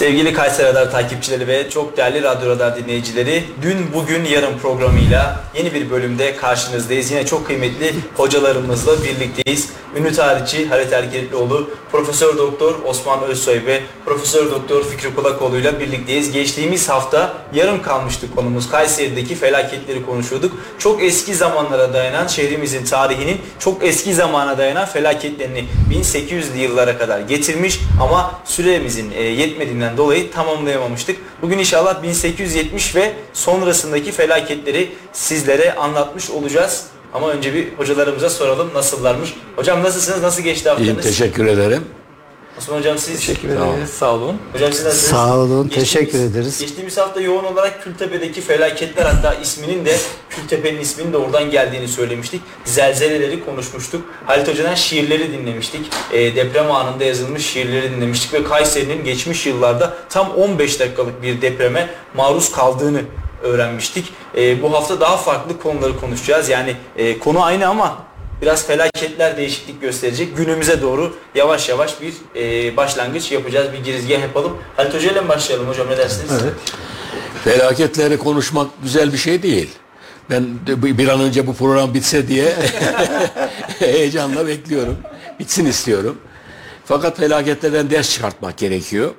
Sevgili Kayseri Radar takipçileri ve çok değerli Radyo Radar dinleyicileri, dün bugün yarın programıyla yeni bir bölümde karşınızdayız. Yine çok kıymetli hocalarımızla birlikteyiz. Ünlü tarihçi Halit Erkeklioğlu, Profesör Doktor Osman Özsoy ve Profesör Doktor Fikri Kulakoğlu ile birlikteyiz. Geçtiğimiz hafta yarım kalmıştı konumuz. Kayseri'deki felaketleri konuşuyorduk. Çok eski zamanlara dayanan şehrimizin tarihinin çok eski zamana dayanan felaketlerini 1800'lü yıllara kadar getirmiş ama süremizin e, yetmediğinden dolayı tamamlayamamıştık. Bugün inşallah 1870 ve sonrasındaki felaketleri sizlere anlatmış olacağız. Ama önce bir hocalarımıza soralım nasıllarmış. Hocam nasılsınız? Nasıl geçti haftanız? İyiyim teşekkür ederim. Osman hocam siz Teşekkür ederiz. Sağ olun. Hocam siz nasılsınız? Sağ olun, Geçtiğimiz- teşekkür ederiz. Geçtiğimiz hafta yoğun olarak Kültepe'deki felaketler hatta isminin de Kültepe'nin isminin de oradan geldiğini söylemiştik. Zelzeleleri konuşmuştuk. Halit Hoca'dan şiirleri dinlemiştik. E, deprem anında yazılmış şiirleri dinlemiştik ve Kayseri'nin geçmiş yıllarda tam 15 dakikalık bir depreme maruz kaldığını öğrenmiştik. E, bu hafta daha farklı konuları konuşacağız. Yani e, konu aynı ama biraz felaketler değişiklik gösterecek. Günümüze doğru yavaş yavaş bir e, başlangıç yapacağız. Bir girizgah yapalım. Halit Hoca ile mi başlayalım hocam ne dersiniz? Evet. Felaketleri konuşmak güzel bir şey değil. Ben bir an önce bu program bitse diye heyecanla bekliyorum. Bitsin istiyorum. Fakat felaketlerden ders çıkartmak gerekiyor.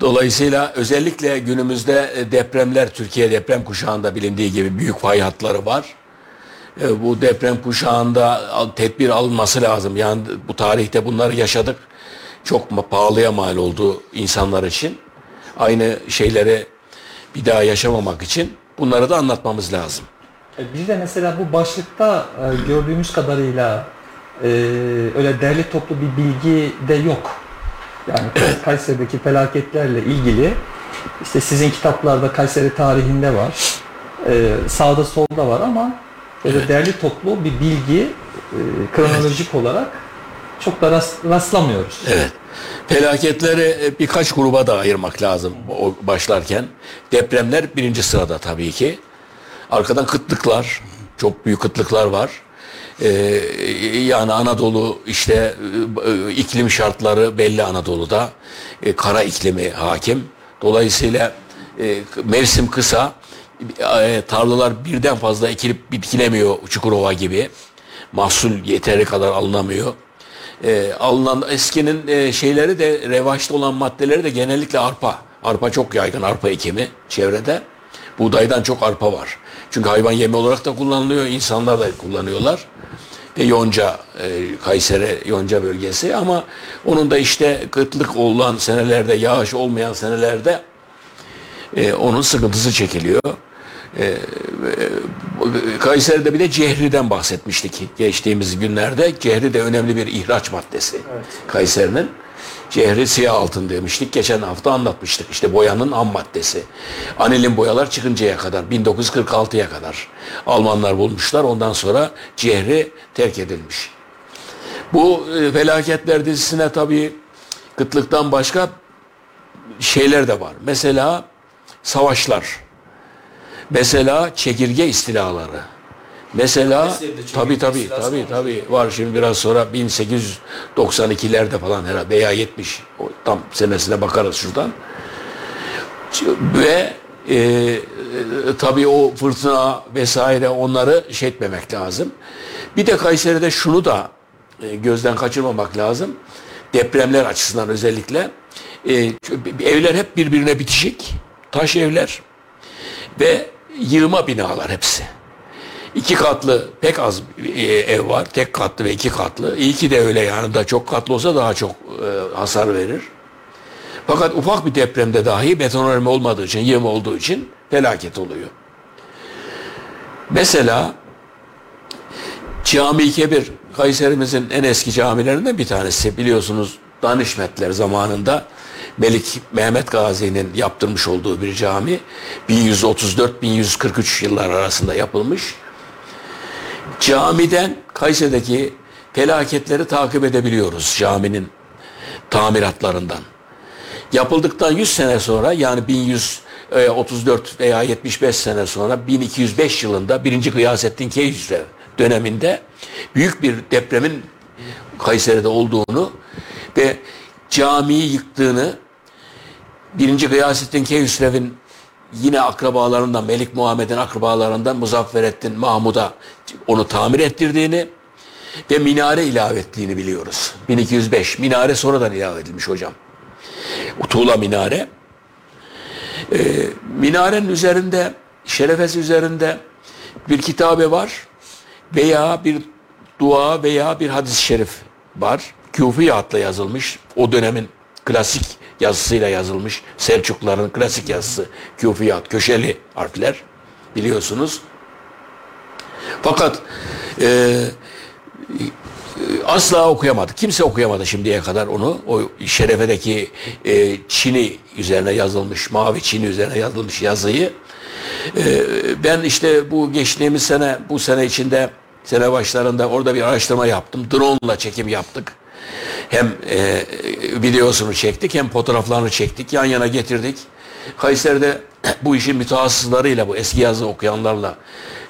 Dolayısıyla özellikle günümüzde e, depremler, Türkiye deprem kuşağında bilindiği gibi büyük fay hatları var. E, Bu deprem kuşağında tedbir alınması lazım. Yani bu tarihte bunları yaşadık. Çok pahalıya mal oldu insanlar için. Aynı şeyleri bir daha yaşamamak için bunları da anlatmamız lazım. E, Bir de mesela bu başlıkta gördüğümüz kadarıyla öyle derli toplu bir bilgi de yok. Yani Kayseri'deki felaketlerle ilgili işte sizin kitaplarda Kayseri tarihinde var. E, sağda solda var ama öyle derli toplu bir bilgi e, kronolojik olarak çok da rast- rastlamıyoruz. Evet. Felaketleri e, birkaç gruba da ayırmak lazım o başlarken. Depremler birinci sırada tabii ki. Arkadan kıtlıklar, çok büyük kıtlıklar var. Ee, yani Anadolu işte e, iklim şartları belli Anadolu'da. E, kara iklimi hakim. Dolayısıyla e, mevsim kısa. Tarlalar birden fazla ekilip bitkilemiyor Çukurova gibi. Mahsul yeteri kadar alınamıyor. Alınan eskinin şeyleri de revaçta olan maddeleri de genellikle arpa. Arpa çok yaygın arpa ekimi çevrede. Buğdaydan çok arpa var. Çünkü hayvan yemi olarak da kullanılıyor, insanlar da kullanıyorlar. Ve yonca, e, Kayseri yonca bölgesi ama onun da işte kıtlık olan senelerde, yağış olmayan senelerde e, onun sıkıntısı çekiliyor. E, e, Kayseri'de bir de Cehri'den bahsetmiştik geçtiğimiz günlerde. Cehri de önemli bir ihraç maddesi Kayseri'nin. Cehri siyah altın demiştik. Geçen hafta anlatmıştık. İşte boyanın ham maddesi. Anilin boyalar çıkıncaya kadar 1946'ya kadar Almanlar bulmuşlar. Ondan sonra Cehri terk edilmiş. Bu e, felaketler dizisine tabii kıtlıktan başka şeyler de var. Mesela savaşlar. Mesela çekirge istilaları. Mesela istilası tabii olmuş. tabii var şimdi biraz sonra 1892'lerde falan herhalde veya 70 o tam senesine bakarız şuradan. Ve e, e, tabii o fırtına vesaire onları şey etmemek lazım. Bir de Kayseri'de şunu da e, gözden kaçırmamak lazım. Depremler açısından özellikle e, evler hep birbirine bitişik. Taş evler ve yığma binalar hepsi. İki katlı pek az e, ev var. Tek katlı ve iki katlı. İyi ki de öyle yani da çok katlı olsa daha çok e, hasar verir. Fakat ufak bir depremde dahi betonarme olmadığı için, yığma olduğu için felaket oluyor. Mesela Cami Kebir, Kayserimizin en eski camilerinden bir tanesi. Biliyorsunuz Danişmetler zamanında Melik Mehmet Gazi'nin yaptırmış olduğu bir cami. 1134-1143 yıllar arasında yapılmış. Camiden Kayseri'deki felaketleri takip edebiliyoruz caminin tamiratlarından. Yapıldıktan 100 sene sonra yani 1134 veya 75 sene sonra 1205 yılında 1. Gıyasettin Keyhüsrev döneminde büyük bir depremin Kayseri'de olduğunu ve camiyi yıktığını birinci Gıyasettin Keyhüsrev'in yine akrabalarından Melik Muhammed'in akrabalarından Muzafferettin Mahmud'a onu tamir ettirdiğini ve minare ilave ettiğini biliyoruz. 1205 minare sonradan ilave edilmiş hocam. Tuğla minare. Ee, minarenin üzerinde şerefesi üzerinde bir kitabe var veya bir dua veya bir hadis-i şerif var. Küfiyatla yazılmış. O dönemin klasik yazısıyla yazılmış. Selçukluların klasik yazısı. Küfiyat, köşeli harfler biliyorsunuz. Fakat e, asla okuyamadı. Kimse okuyamadı şimdiye kadar onu. O şerefedeki e, Çin'i üzerine yazılmış, mavi Çin'i üzerine yazılmış yazıyı. E, ben işte bu geçtiğimiz sene, bu sene içinde sene başlarında orada bir araştırma yaptım. Drone ile çekim yaptık. Hem e, videosunu çektik hem fotoğraflarını çektik. Yan yana getirdik. Kayseri'de bu işin mütehassıslarıyla, bu eski yazı okuyanlarla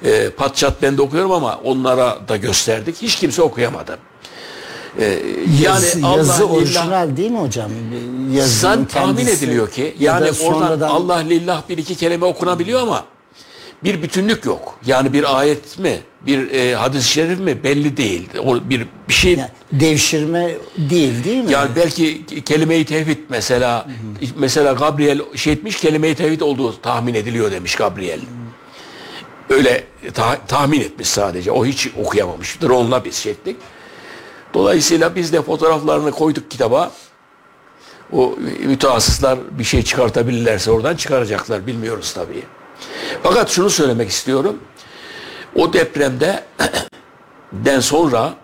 e, pat çat ben de okuyorum ama onlara da gösterdik. Hiç kimse okuyamadı. E, yazı, yani yazı Allah orijinal lillah, değil mi hocam? Yazının tahmin ediliyor ki yani oradan sonradan... Allah lillah bir iki kelime okunabiliyor ama bir bütünlük yok. Yani bir ayet mi, bir e, hadis-i şerif mi belli değil. O bir bir şey yani devşirme değil değil mi? Yani belki kelime-i tevhid mesela hı hı. mesela Gabriel şey etmiş kelime-i tevhid olduğu tahmin ediliyor demiş Gabriel. Hı. Öyle ta, tahmin etmiş sadece. O hiç okuyamamıştır. Onunla biz şey ettik. Dolayısıyla biz de fotoğraflarını koyduk kitaba. O mütehassıslar bir şey çıkartabilirlerse oradan çıkaracaklar. Bilmiyoruz tabii. Fakat şunu söylemek istiyorum. O depremde den sonra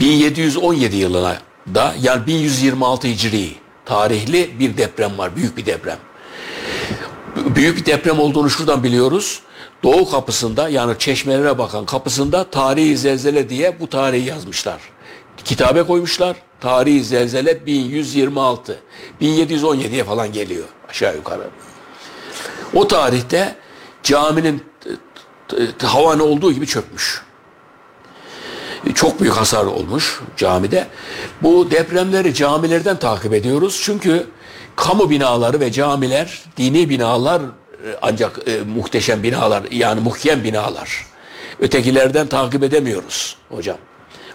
1717 yılına da yani 1126 Hicri tarihli bir deprem var. Büyük bir deprem. Büyük bir deprem olduğunu şuradan biliyoruz. Doğu kapısında yani çeşmelere bakan kapısında tarihi zelzele diye bu tarihi yazmışlar. Kitabe koymuşlar. Tarihi zelzele 1126. 1717'ye falan geliyor aşağı yukarı. O tarihte caminin havanı olduğu gibi çökmüş. Çok büyük hasar olmuş camide. Bu depremleri camilerden takip ediyoruz. Çünkü kamu binaları ve camiler, dini binalar e, ancak e, muhteşem binalar yani muhkem binalar. Ötekilerden takip edemiyoruz hocam.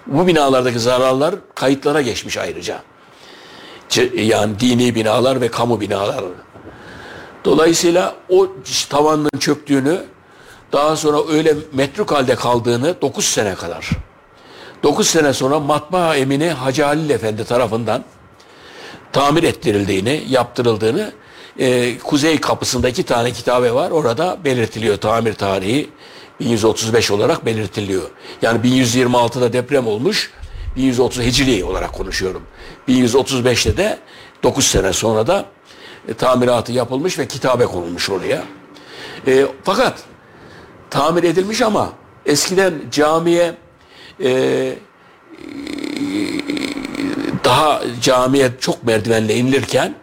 Bu binalardaki zararlar kayıtlara geçmiş ayrıca. Yani dini binalar ve kamu binalar Dolayısıyla o tavanın çöktüğünü daha sonra öyle metruk halde kaldığını 9 sene kadar 9 sene sonra matbaa emini Hacı Halil Efendi tarafından tamir ettirildiğini, yaptırıldığını e, kuzey kapısında iki tane kitabe var. Orada belirtiliyor tamir tarihi 1135 olarak belirtiliyor. Yani 1126'da deprem olmuş. 1130 Hicri olarak konuşuyorum. 1135'te de 9 sene sonra da e, tamiratı yapılmış ve kitabe konulmuş oraya. E, fakat tamir edilmiş ama eskiden camiye e, daha camiye çok merdivenle inilirken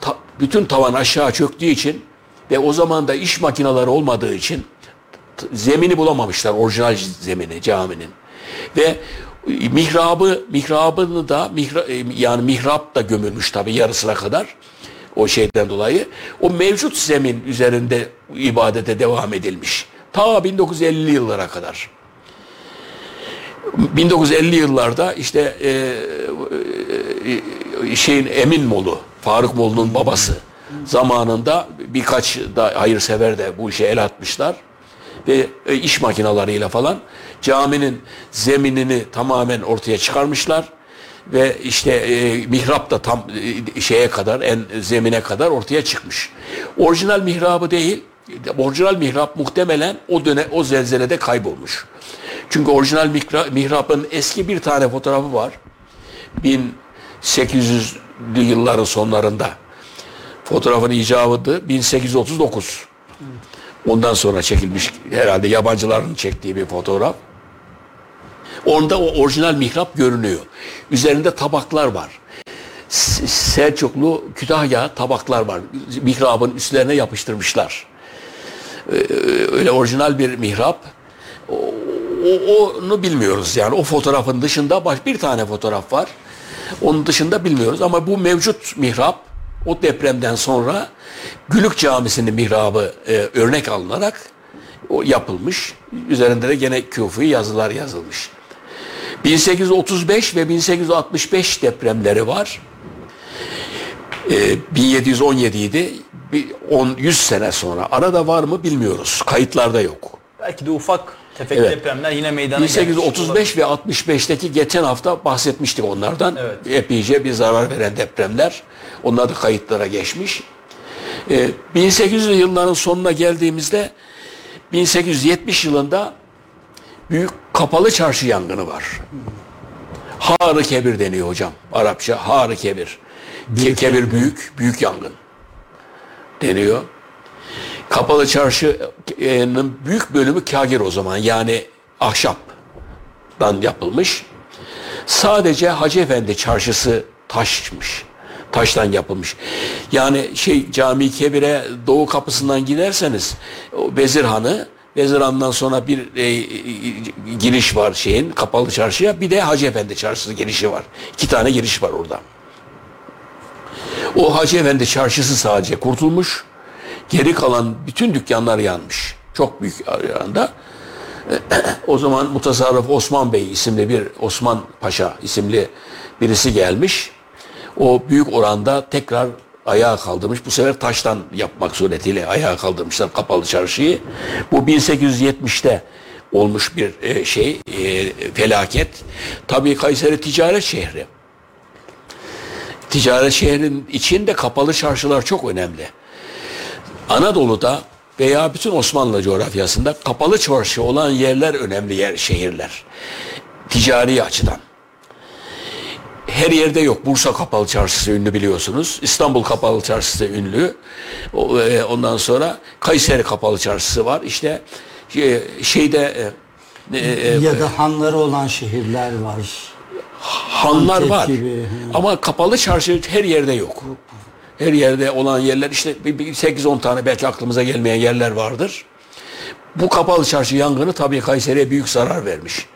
ta, bütün tavan aşağı çöktüğü için ve o zaman da iş makineleri olmadığı için zemini bulamamışlar orijinal zemini caminin ve mihrabı mihrabını da mihra, e, yani mihrap da gömülmüş tabi yarısına kadar o şeyden dolayı. O mevcut zemin üzerinde ibadete devam edilmiş. Ta 1950'li yıllara kadar. 1950 yıllarda işte e, e, şeyin Emin Molu, Faruk Molu'nun babası zamanında birkaç da hayırsever de bu işe el atmışlar ve e, iş makinalarıyla falan caminin zeminini tamamen ortaya çıkarmışlar ve işte e, mihrap da tam e, şeye kadar en zemine kadar ortaya çıkmış. Orijinal mihrabı değil, orijinal mihrap muhtemelen o dönem o zelzelede kaybolmuş. Çünkü orijinal mihrapın eski bir tane fotoğrafı var. 1800'lü yılların sonlarında. Fotoğrafın icabıdı 1839. Ondan sonra çekilmiş herhalde yabancıların çektiği bir fotoğraf. Onda o orijinal mihrap görünüyor. Üzerinde tabaklar var. Selçuklu Kütahya tabaklar var. Mihrabın üstlerine yapıştırmışlar. Ee, öyle orijinal bir mihrap. O, onu bilmiyoruz yani o fotoğrafın dışında baş bir tane fotoğraf var. Onun dışında bilmiyoruz ama bu mevcut mihrap o depremden sonra Gülük Camisi'nin mihrabı e, örnek alınarak o yapılmış. Üzerinde de gene küfi yazılar yazılmış. 1835 ve 1865 depremleri var. E, 1717 idi. Bir 10 100 sene sonra. Arada var mı bilmiyoruz. Kayıtlarda yok. Belki de ufak tefek Evet. depremler yine meydana gelmiş. 1835 ve 65'teki geçen hafta bahsetmiştik onlardan. Evet. Epeyce bir zarar veren depremler. Onlar da kayıtlara geçmiş. Ee, 1800'lü yılların sonuna geldiğimizde 1870 yılında büyük kapalı çarşı yangını var. Harı kebir deniyor hocam. Arapça harı kebir. Ke- kebir büyük, büyük yangın deniyor. Kapalı çarşının büyük bölümü kagir o zaman yani ahşaptan yapılmış. Sadece Hacı Efendi çarşısı taşmış. Taştan yapılmış. Yani şey Cami Kebir'e doğu kapısından giderseniz o Vezirhan'ı Vezirhan'dan sonra bir e, giriş var şeyin kapalı çarşıya bir de Hacı Efendi çarşısı girişi var. İki tane giriş var orada. O Hacı Efendi çarşısı sadece kurtulmuş. Geri kalan bütün dükkanlar yanmış. Çok büyük yanda. o zaman Mutasarrıf Osman Bey isimli bir Osman Paşa isimli birisi gelmiş. O büyük oranda tekrar ayağa kaldırmış. Bu sefer taştan yapmak suretiyle ayağa kaldırmışlar kapalı çarşıyı. Bu 1870'te olmuş bir e, şey, e, felaket. Tabii Kayseri ticaret şehri. Ticaret şehrin içinde kapalı çarşılar çok önemli. Anadolu'da veya bütün Osmanlı coğrafyasında kapalı çarşı olan yerler önemli yer, şehirler. Ticari açıdan. Her yerde yok. Bursa Kapalı Çarşısı ünlü biliyorsunuz. İstanbul Kapalı Çarşısı ünlü. E, Ondan sonra Kayseri Kapalı Çarşısı var. İşte e, şeyde e, ya da hanları olan şehirler var. hanlar Antep var. gibi. Ama kapalı çarşı her yerde yok. Her yerde olan yerler işte bir- bir 8-10 tane belki aklımıza gelmeyen yerler vardır. Bu kapalı çarşı yangını tabii Kayseri'ye büyük zarar vermiş.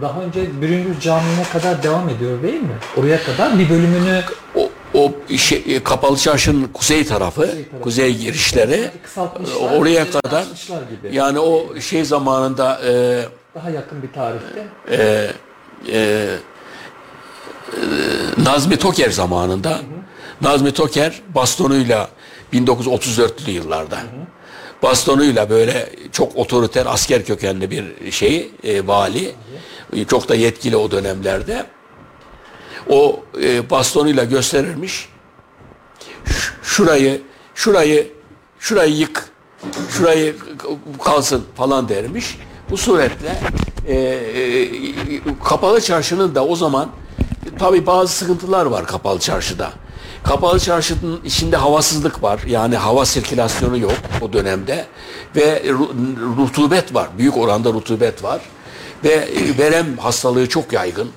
Daha önce Bürüngür Camii'ne kadar devam ediyor değil mi? Oraya kadar bir bölümünü O, o şey, e, kapalı çarşının kuzey tarafı, kuzey, tarafı. girişleri kısaltmışlar. oraya kadar gibi. yani o şey zamanında e, Daha yakın bir tarihte. e, e, Nazmi Toker zamanında Nazmi Toker bastonuyla 1934'lü yıllarda bastonuyla böyle çok otoriter asker kökenli bir şey e, vali e, çok da yetkili o dönemlerde o e, bastonuyla gösterirmiş şurayı şurayı şurayı yık şurayı kalsın falan dermiş. Bu suretle e, e, kapalı çarşının da o zaman tabi bazı sıkıntılar var kapalı çarşıda. Kapalı çarşının içinde havasızlık var. Yani hava sirkülasyonu yok o dönemde. Ve ru- rutubet var. Büyük oranda rutubet var. Ve e, verem hastalığı çok yaygın.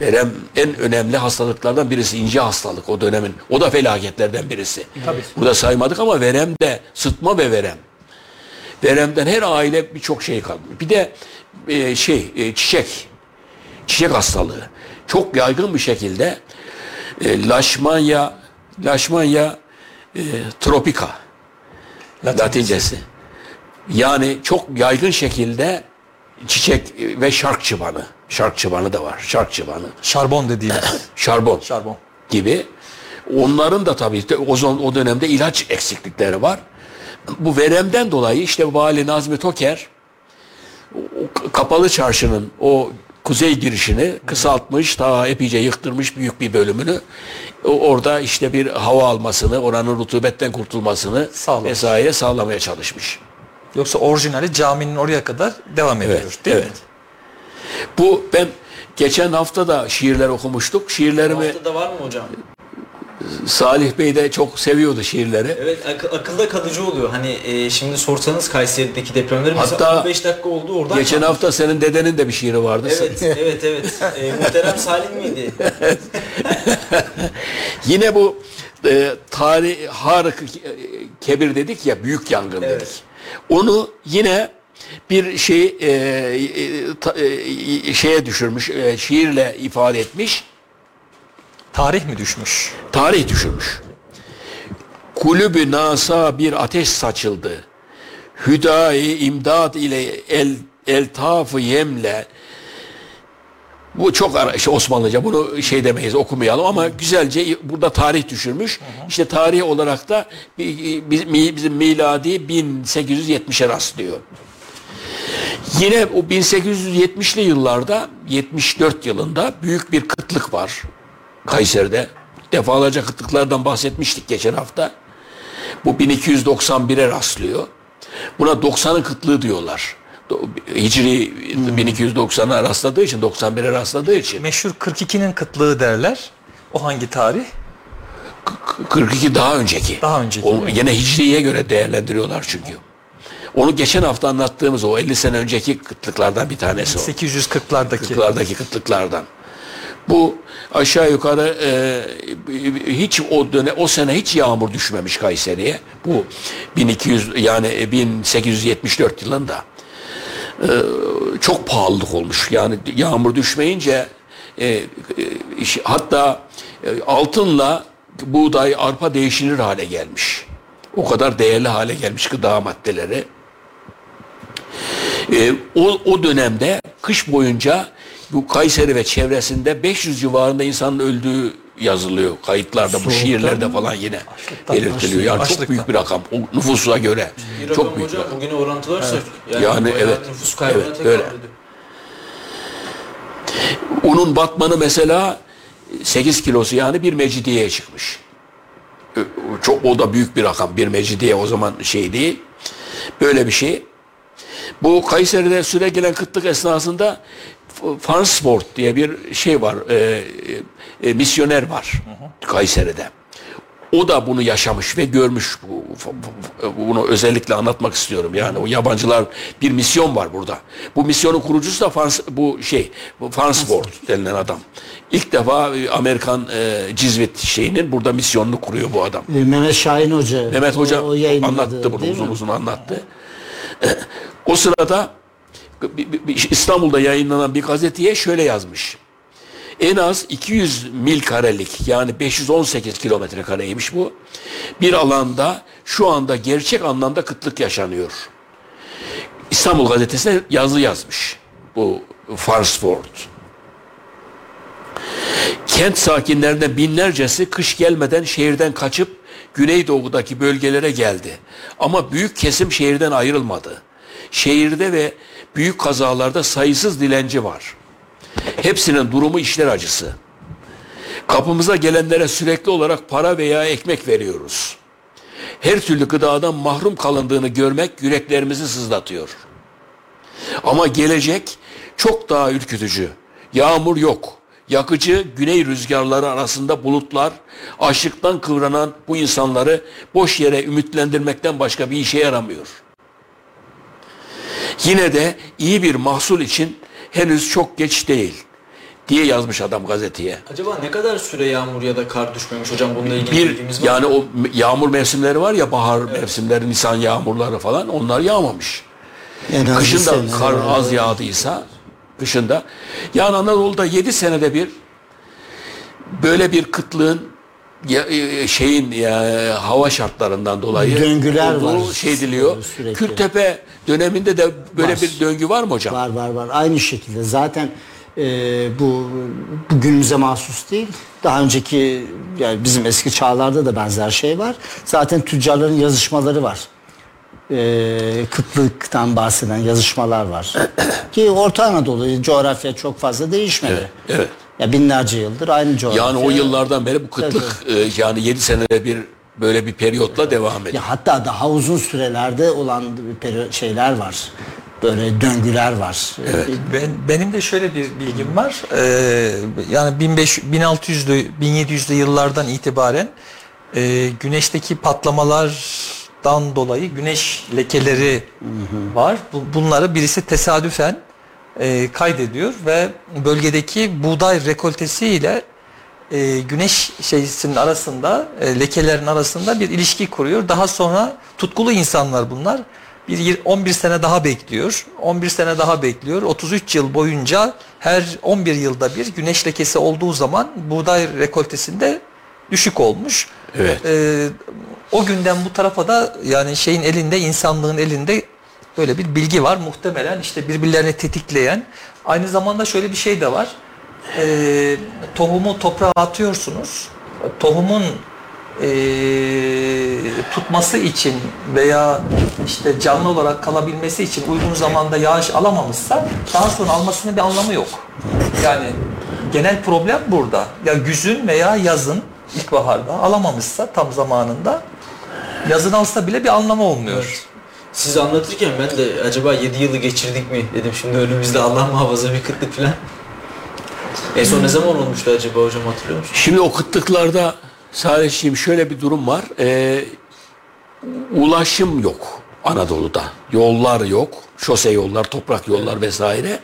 Verem en önemli hastalıklardan birisi ince hastalık o dönemin. O da felaketlerden birisi. Burada saymadık ama verem de sıtma ve verem. Veremden her aile birçok şey kaldı. Bir de e, şey e, çiçek. Çiçek hastalığı. Çok yaygın bir şekilde e, Leishmania Leishmania e, tropica Latincesi. Yani çok yaygın şekilde çiçek e, ve şark çıbanı. Şark çıbanı da var. Şark çıbanı. Şarbon dediğimiz. Şarbon Şarbon. gibi. Onların da tabii de o, zaman, o dönemde ilaç eksiklikleri var. Bu veremden dolayı işte Vali Nazmi Toker kapalı çarşının o kuzey girişini kısaltmış, daha epeyce yıktırmış büyük bir bölümünü. Orada işte bir hava almasını, oranın rutubetten kurtulmasını Sağlamış. vesaire sağlamaya çalışmış. Yoksa orijinali caminin oraya kadar devam ediyor. Evet, değil evet. mi? Bu ben geçen hafta da şiirler okumuştuk. Şiirlerimi Haftada var mı hocam? Salih Bey de çok seviyordu şiirleri. Evet ak- akılda kalıcı oluyor. Hani e, şimdi sorsanız Kayseri'deki depremleri mesela Hatta 15 dakika oldu oradan. Geçen kalktı. hafta senin dedenin de bir şiiri vardı. Evet, evet, evet. E, muhterem Salim miydi? Yine bu e, tarih Harık Kebir dedik ya büyük yangın Evet. dedik. Onu yine bir şey e, e, ta- e, şeye düşürmüş, e, şiirle ifade etmiş, Tarih mi düşmüş? tarih düşürmüş. kulübü nasa bir ateş saçıldı. Hüdayi imdad ile el eltafı yemle bu çok ara, işte Osmanlıca bunu şey demeyiz okumayalım ama güzelce burada tarih düşürmüş. İşte tarih olarak da bizim miladi 1870'e rastlıyor. Yine o 1870'li yıllarda 74 yılında büyük bir kıtlık var Kayseri'de. Defalarca kıtlıklardan bahsetmiştik geçen hafta. Bu 1291'e rastlıyor. Buna 90'ın kıtlığı diyorlar. Hicri 1290'a rastladığı için 91'e rastladığı için. Meşhur 42'nin kıtlığı derler. O hangi tarih? 42 daha önceki. Daha önceki. O, yine Hicri'ye göre değerlendiriyorlar çünkü. Onu geçen hafta anlattığımız o 50 sene önceki kıtlıklardan bir tanesi o. 840'lardaki. 40'lardaki kıtlıklardan. Bu aşağı yukarı e, hiç o döne o sene hiç yağmur düşmemiş Kayseri'ye. Bu 1200 yani 1874 yılında. E, çok pahalılık olmuş. Yani yağmur düşmeyince e, e, hatta e, altınla buğday, arpa değişilir hale gelmiş. O kadar değerli hale gelmiş gıda maddeleri. E, o, o dönemde kış boyunca bu Kayseri ve çevresinde 500 civarında insanın öldüğü yazılıyor kayıtlarda bu şiirlerde falan yine belirtiliyor. Yani çok büyük bir rakam o nüfusa göre. Bir çok büyük. hocam bugüne orantılarsak yani, yani evet. Nüfus kaybına evet, öyle. Unun batmanı mesela 8 kilosu yani bir mecidiyeye çıkmış. Çok o da büyük bir rakam. Bir mecidiye o zaman şey değil. Böyle bir şey. Bu Kayseri'de süre gelen kıtlık esnasında Farsport diye bir şey var. E, e, misyoner var Kayseri'de. O da bunu yaşamış ve görmüş. Bu, bunu özellikle anlatmak istiyorum. Yani o yabancılar bir misyon var burada. Bu misyonun kurucusu da Fans, bu şey Farnsworth denilen adam. İlk defa e, Amerikan e, Cizvit şeyinin burada misyonunu kuruyor bu adam. E, Mehmet Şahin Hoca. Mehmet Hoca o, o anlattı bunu uzun uzun anlattı. o sırada İstanbul'da yayınlanan bir gazeteye şöyle yazmış. En az 200 mil karelik yani 518 kilometre kareymiş bu. Bir alanda şu anda gerçek anlamda kıtlık yaşanıyor. İstanbul gazetesine yazı yazmış bu Farsford. Kent sakinlerinden binlercesi kış gelmeden şehirden kaçıp Güneydoğu'daki bölgelere geldi. Ama büyük kesim şehirden ayrılmadı. Şehirde ve büyük kazalarda sayısız dilenci var. Hepsinin durumu işler acısı. Kapımıza gelenlere sürekli olarak para veya ekmek veriyoruz. Her türlü gıdadan mahrum kalındığını görmek yüreklerimizi sızlatıyor. Ama gelecek çok daha ürkütücü. Yağmur yok. Yakıcı güney rüzgarları arasında bulutlar açlıktan kıvranan bu insanları boş yere ümitlendirmekten başka bir işe yaramıyor. Yine de iyi bir mahsul için henüz çok geç değil diye yazmış adam gazeteye. Acaba ne kadar süre yağmur ya da kar düşmemiş hocam bununla ilgili bir, bilgimiz var Yani o yağmur mevsimleri var ya bahar evet. mevsimleri, Nisan yağmurları falan onlar yağmamış. En Kışın da kar az yağdıysa kışında. Yani Anadolu'da 7 senede bir böyle bir kıtlığın ya, e, şeyin ya, hava şartlarından dolayı döngüler var. Şey diliyor. Kültepe döneminde de böyle var. bir döngü var mı hocam? Var var var. Aynı şekilde. Zaten e, bu bugünümüze mahsus değil. Daha önceki yani bizim eski çağlarda da benzer şey var. Zaten tüccarların yazışmaları var. E, kıtlıktan bahseden yazışmalar var. Ki Orta Anadolu coğrafya çok fazla değişmedi. Evet. evet. Ya binlerce yıldır aynı coğrafya. Yani o yıllardan beri bu kıtlık e, yani 7 senede bir böyle bir periyotla devam ediyor. Ya hatta daha uzun sürelerde olan bir şeyler var. Böyle döngüler var. Evet. Ben benim de şöyle bir bilgim var. Ee, yani 1500 1600'lü 1700'lü yıllardan itibaren e, güneşteki patlamalardan dolayı güneş lekeleri hı hı. var. Bunları birisi tesadüfen e, kaydediyor ve bölgedeki buğday rekoltesi ile e, güneş şeysinin arasında e, lekelerin arasında bir ilişki kuruyor. Daha sonra tutkulu insanlar bunlar. Bir 11 sene daha bekliyor. 11 sene daha bekliyor. 33 yıl boyunca her 11 yılda bir güneş lekesi olduğu zaman buğday rekoltesinde düşük olmuş. Evet. E, o günden bu tarafa da yani şeyin elinde insanlığın elinde böyle bir bilgi var. Muhtemelen işte birbirlerini tetikleyen aynı zamanda şöyle bir şey de var. E, tohumu toprağa atıyorsunuz. Tohumun e, tutması için veya işte canlı olarak kalabilmesi için uygun zamanda yağış alamamışsa daha sonra almasının bir anlamı yok. Yani genel problem burada. Ya güzün veya yazın ilkbaharda alamamışsa tam zamanında yazın alsa bile bir anlamı olmuyor. Siz anlatırken ben de acaba 7 yılı geçirdik mi dedim. Şimdi önümüzde Allah muhafaza bir kıtlık falan. En son ne zaman olmuştu acaba hocam hatırlıyor musun? Şimdi o kıtlıklarda Salihciğim şöyle bir durum var. Ee, ulaşım yok Anadolu'da. Yollar yok. Şose yollar, toprak yollar vesaire.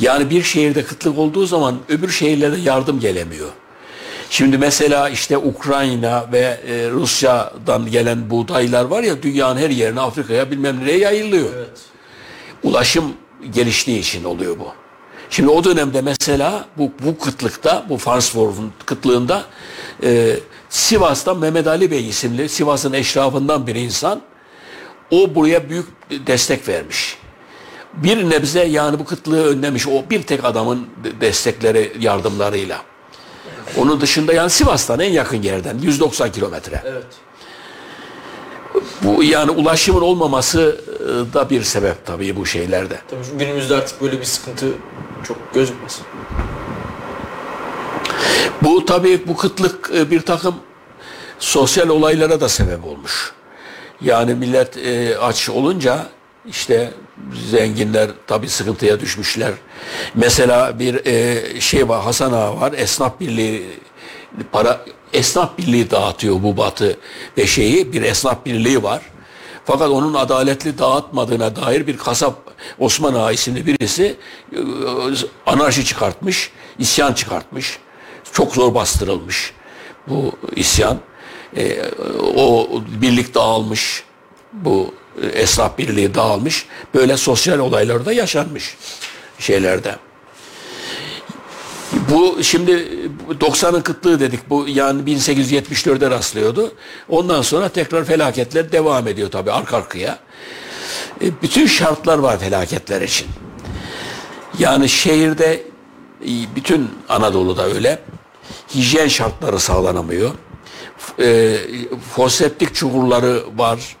Yani bir şehirde kıtlık olduğu zaman öbür şehirlere yardım gelemiyor. Şimdi mesela işte Ukrayna ve e, Rusya'dan gelen buğdaylar var ya dünyanın her yerine Afrika'ya bilmem nereye yayılıyor. Evet. Ulaşım geliştiği için oluyor bu. Şimdi o dönemde mesela bu, bu kıtlıkta, bu Farnsworth'un kıtlığında e, Sivas'tan Mehmet Ali Bey isimli Sivas'ın eşrafından bir insan o buraya büyük destek vermiş. Bir nebze yani bu kıtlığı önlemiş o bir tek adamın destekleri yardımlarıyla. Onun dışında yani Sivas'tan en yakın yerden 190 kilometre. Evet. Bu yani ulaşımın olmaması e, da bir sebep tabii bu şeylerde. Tabii günümüzde artık böyle bir sıkıntı çok gözükmez. Bu tabii bu kıtlık e, bir takım sosyal olaylara da sebep olmuş. Yani millet e, aç olunca işte zenginler tabii sıkıntıya düşmüşler. Mesela bir e, şey var Hasan Ağa var esnaf birliği para esnaf birliği dağıtıyor bu batı ve şeyi bir esnaf birliği var. Fakat onun adaletli dağıtmadığına dair bir kasap Osman Ağa isimli birisi e, anarşi çıkartmış, isyan çıkartmış. Çok zor bastırılmış bu isyan. E, o birlik dağılmış. Bu esnaf birliği dağılmış. Böyle sosyal olaylar da yaşanmış şeylerde. Bu şimdi 90'ın kıtlığı dedik. Bu yani 1874'e rastlıyordu. Ondan sonra tekrar felaketler devam ediyor tabii arka arkaya. E, bütün şartlar var felaketler için. Yani şehirde e, bütün Anadolu'da öyle. Hijyen şartları sağlanamıyor. E, foseptik çukurları var.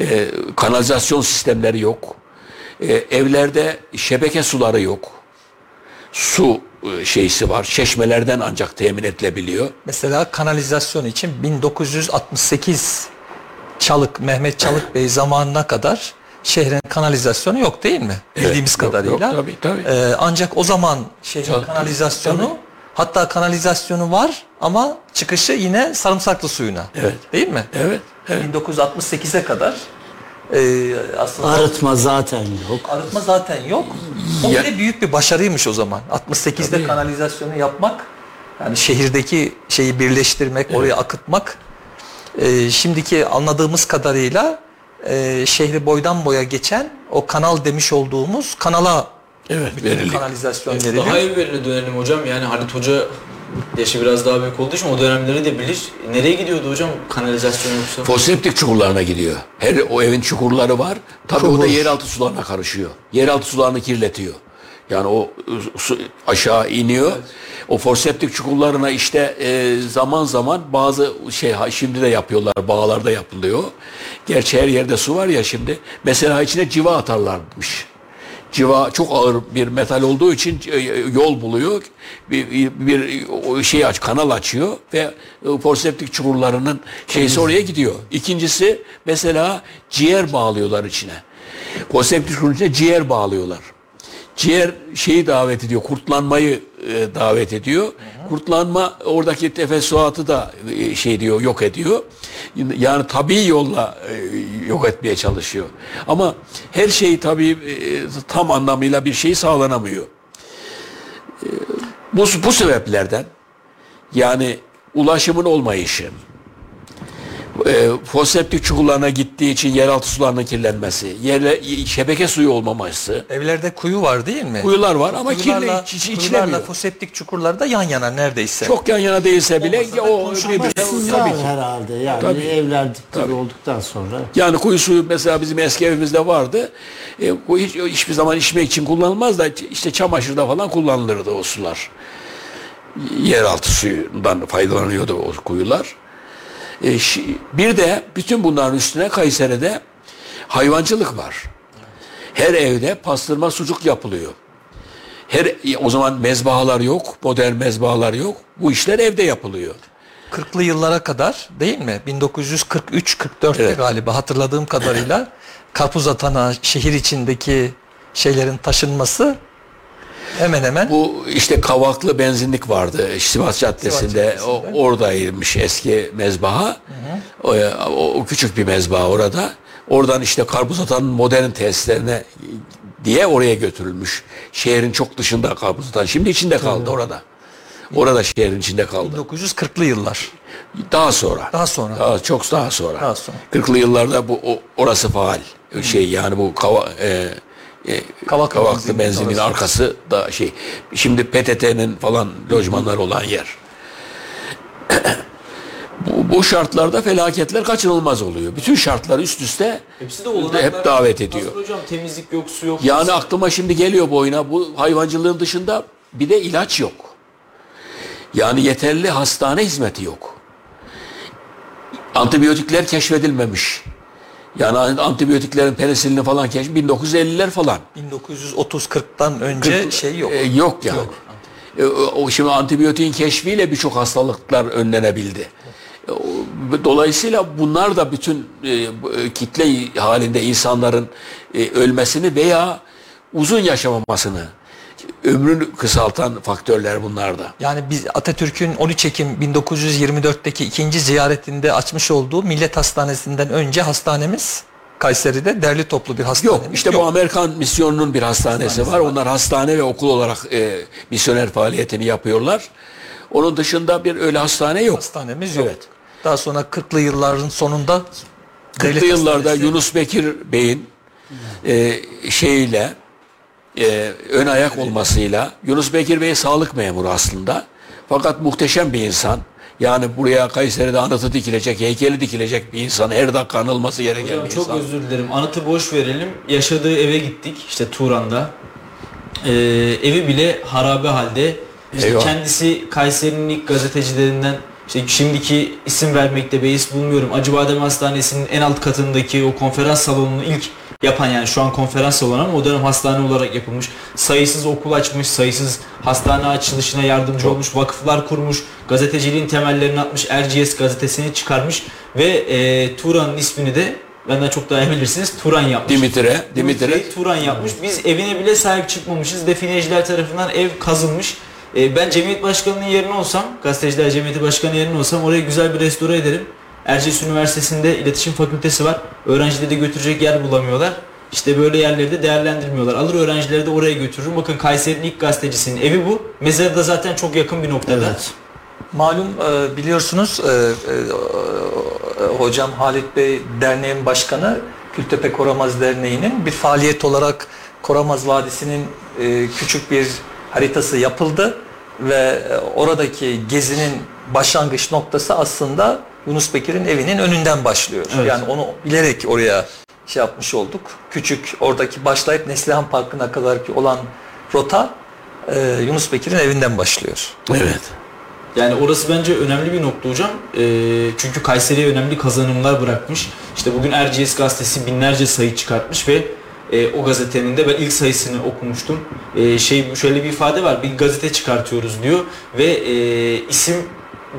E, kanalizasyon sistemleri yok. E, evlerde şebeke suları yok. Su e, şeysi var. Çeşmelerden ancak temin edilebiliyor. Mesela kanalizasyon için 1968 Çalık Mehmet Çalık Bey zamanına kadar şehrin kanalizasyonu yok değil mi? Evet, Bildiğimiz yok, kadarıyla. yok, tabii, tabii. Ee, ancak o zaman şehrin Tabii, kanalizasyonu tabii. hatta kanalizasyonu var ama çıkışı yine sarımsaklı suyuna. Evet. Değil mi? Evet. Evet. 1968'e kadar e, aslında Arıtma zaten yok. arıtma zaten yok. O Ya- bile büyük bir başarıymış o zaman. 68'de Tabii. kanalizasyonu yapmak, yani şehirdeki şeyi birleştirmek, oraya akıtmak. e, şimdiki anladığımız kadarıyla e, şehri boydan boya geçen o kanal demiş olduğumuz kanala Evet, bütün veriliyor. kanalizasyon veriliyor. Daha evveline dönelim hocam. Yani Halit Hoca yaşı biraz daha büyük olduğu için o dönemleri de bilir. Nereye gidiyordu hocam kanalizasyon yoksa? Foseptik çukurlarına gidiyor. Her o evin çukurları var. Tabii o da Çukur. yeraltı sularına karışıyor. Yeraltı sularını kirletiyor. Yani o e, su aşağı iniyor. O forseptik çukurlarına işte e, zaman zaman bazı şey ha, şimdi de yapıyorlar. Bağlarda yapılıyor. Gerçi her yerde su var ya şimdi. Mesela içine civa atarlarmış. Civa çok ağır bir metal olduğu için e, yol buluyor. Bir, bir şey aç, kanal açıyor ve e, forseptik çukurlarının şeysi oraya gidiyor. İkincisi mesela ciğer bağlıyorlar içine. Forseptik çukurun içine ciğer bağlıyorlar. Ciğer şeyi davet ediyor, kurtlanmayı e, davet ediyor. Kurtlanma oradaki tefessuatı da e, şey diyor, yok ediyor. Yani tabii yolla e, yok etmeye çalışıyor. Ama her şey tabii e, tam anlamıyla bir şey sağlanamıyor. E, bu, bu sebeplerden yani ulaşımın olmayışı, e, foseptik çukurlarına gittiği için yeraltı sularının kirlenmesi, yerle, şebeke suyu olmaması, Evlerde kuyu var değil mi? kuyular var ama kirli, iç, iç, içilemiyor. foseptik çukurlar da yan yana neredeyse. Çok yan yana değilse bile Olmasa o birbirine- tabii ki. herhalde yani Tabii. evler dibi olduktan sonra. Yani kuyu suyu mesela bizim eski evimizde vardı. E, bu hiç, hiçbir zaman içmek için kullanılmaz da işte çamaşırda falan kullanılırdı o sular. Yeraltı suyundan faydalanıyordu o kuyular. E, bir de bütün bunların üstüne Kayseri'de hayvancılık var. Her evde pastırma sucuk yapılıyor. Her o zaman mezbahalar yok, modern mezbahalar yok. Bu işler evde yapılıyor. 40'lı yıllara kadar değil mi? 1943-44'te Evet. galiba hatırladığım kadarıyla karpuz atana şehir içindeki şeylerin taşınması hemen hemen Bu işte Kavaklı benzinlik vardı Sivas Caddesi'nde. Caddesi'nde. O, oradaymış eski mezbaha. O, o, o küçük bir mezbaha orada. Oradan işte karpuz atanın modern tesislerine diye oraya götürülmüş. Şehrin çok dışında karpuz atan. Şimdi içinde kaldı orada. Orada şehrin içinde kaldı. 1940'lı yıllar. Daha sonra. Daha sonra. Daha, çok daha sonra. Daha sonra. 40'lı yıllarda bu orası faal. Şey yani bu kava, e, e, Kavaklı Kavaklı benzinin benzinin orası. arkası da şey. Şimdi PTT'nin falan lojmanları olan yer. bu, bu şartlarda felaketler kaçınılmaz oluyor. Bütün şartlar üst üste Hepsi de olanaklar. hep davet ediyor. Nasıl hocam temizlik yok, su yok. Yani aklıma şimdi geliyor bu oyuna. Bu hayvancılığın dışında bir de ilaç yok. Yani yeterli hastane hizmeti yok. Antibiyotikler keşfedilmemiş. Yani antibiyotiklerin penisilini falan keşf 1950'ler falan. 1930-40'tan önce şey yok. E, yok yani. E, o, o şimdi antibiyotiğin keşfiyle birçok hastalıklar önlenebildi. E, Dolayısıyla bunlar da bütün e, e, kitle halinde insanların e, ölmesini veya uzun yaşamamasını ömrünü kısaltan faktörler bunlar da. Yani biz Atatürk'ün 13 Ekim 1924'teki ikinci ziyaretinde açmış olduğu Millet Hastanesi'nden önce hastanemiz Kayseri'de derli toplu bir hastanemiz Yok işte bu Amerikan misyonunun bir hastanesi var. Onlar hastane ve okul olarak e, misyoner faaliyetini yapıyorlar. Onun dışında bir öyle hastane yok. hastanemiz yok. Evet. Daha sonra 40'lı yılların sonunda 40'lı devlet yıllarda hastanesi- Yunus Bekir Bey'in e, şeyiyle e, ön ayak olmasıyla Yunus Bekir Bey sağlık memuru aslında. Fakat muhteşem bir insan. Yani buraya Kayseri'de anıtı dikilecek, heykeli dikilecek bir insan. Her dakika anılması gereken Hocam bir çok insan. özür dilerim. Anıtı boş verelim. Yaşadığı eve gittik. işte Turan'da. Ee, evi bile harabe halde. İşte Eyvah. kendisi Kayseri'nin ilk gazetecilerinden işte şimdiki isim vermekte beis bulmuyorum. Acıbadem Hastanesi'nin en alt katındaki o konferans salonunu ilk yapan yani şu an konferans salonu ama o dönem hastane olarak yapılmış. Sayısız okul açmış, sayısız hastane açılışına yardımcı olmuş, vakıflar kurmuş, gazeteciliğin temellerini atmış, Erciyes gazetesini çıkarmış ve e, Turan'ın ismini de benden çok daha iyi bilirsiniz Turan yapmış. Dimitre, Dimitre. Dimitri Turan yapmış. Biz evine bile sahip çıkmamışız. Defineciler tarafından ev kazılmış. Ee, ben cemiyet başkanının yerine olsam, gazeteciler cemiyeti başkanı yerine olsam orayı güzel bir restore ederim. Erciyes Üniversitesi'nde iletişim fakültesi var. Öğrencileri de götürecek yer bulamıyorlar. İşte böyle yerleri de değerlendirmiyorlar. Alır öğrencileri de oraya götürür. Bakın Kayseri'nin ilk gazetecisinin evi bu. Mezarı da zaten çok yakın bir noktada. Evet. Malum e, biliyorsunuz e, e, hocam Halit Bey derneğin başkanı Kültepe Koramaz Derneği'nin bir faaliyet olarak Koramaz Vadisi'nin küçük bir haritası yapıldı ve oradaki gezinin başlangıç noktası aslında Yunus Bekir'in evinin önünden başlıyor. Evet. Yani onu bilerek oraya şey yapmış olduk. Küçük oradaki başlayıp Neslihan Parkı'na kadar ki olan rota e, Yunus Bekir'in evinden başlıyor. Evet. Yani orası bence önemli bir nokta hocam. Ee, çünkü Kayseri'ye önemli kazanımlar bırakmış. İşte bugün Erciyes gazetesi binlerce sayı çıkartmış ve e, o gazetenin de ben ilk sayısını okumuştum. E, şey şöyle bir ifade var. Bir gazete çıkartıyoruz diyor ve e, isim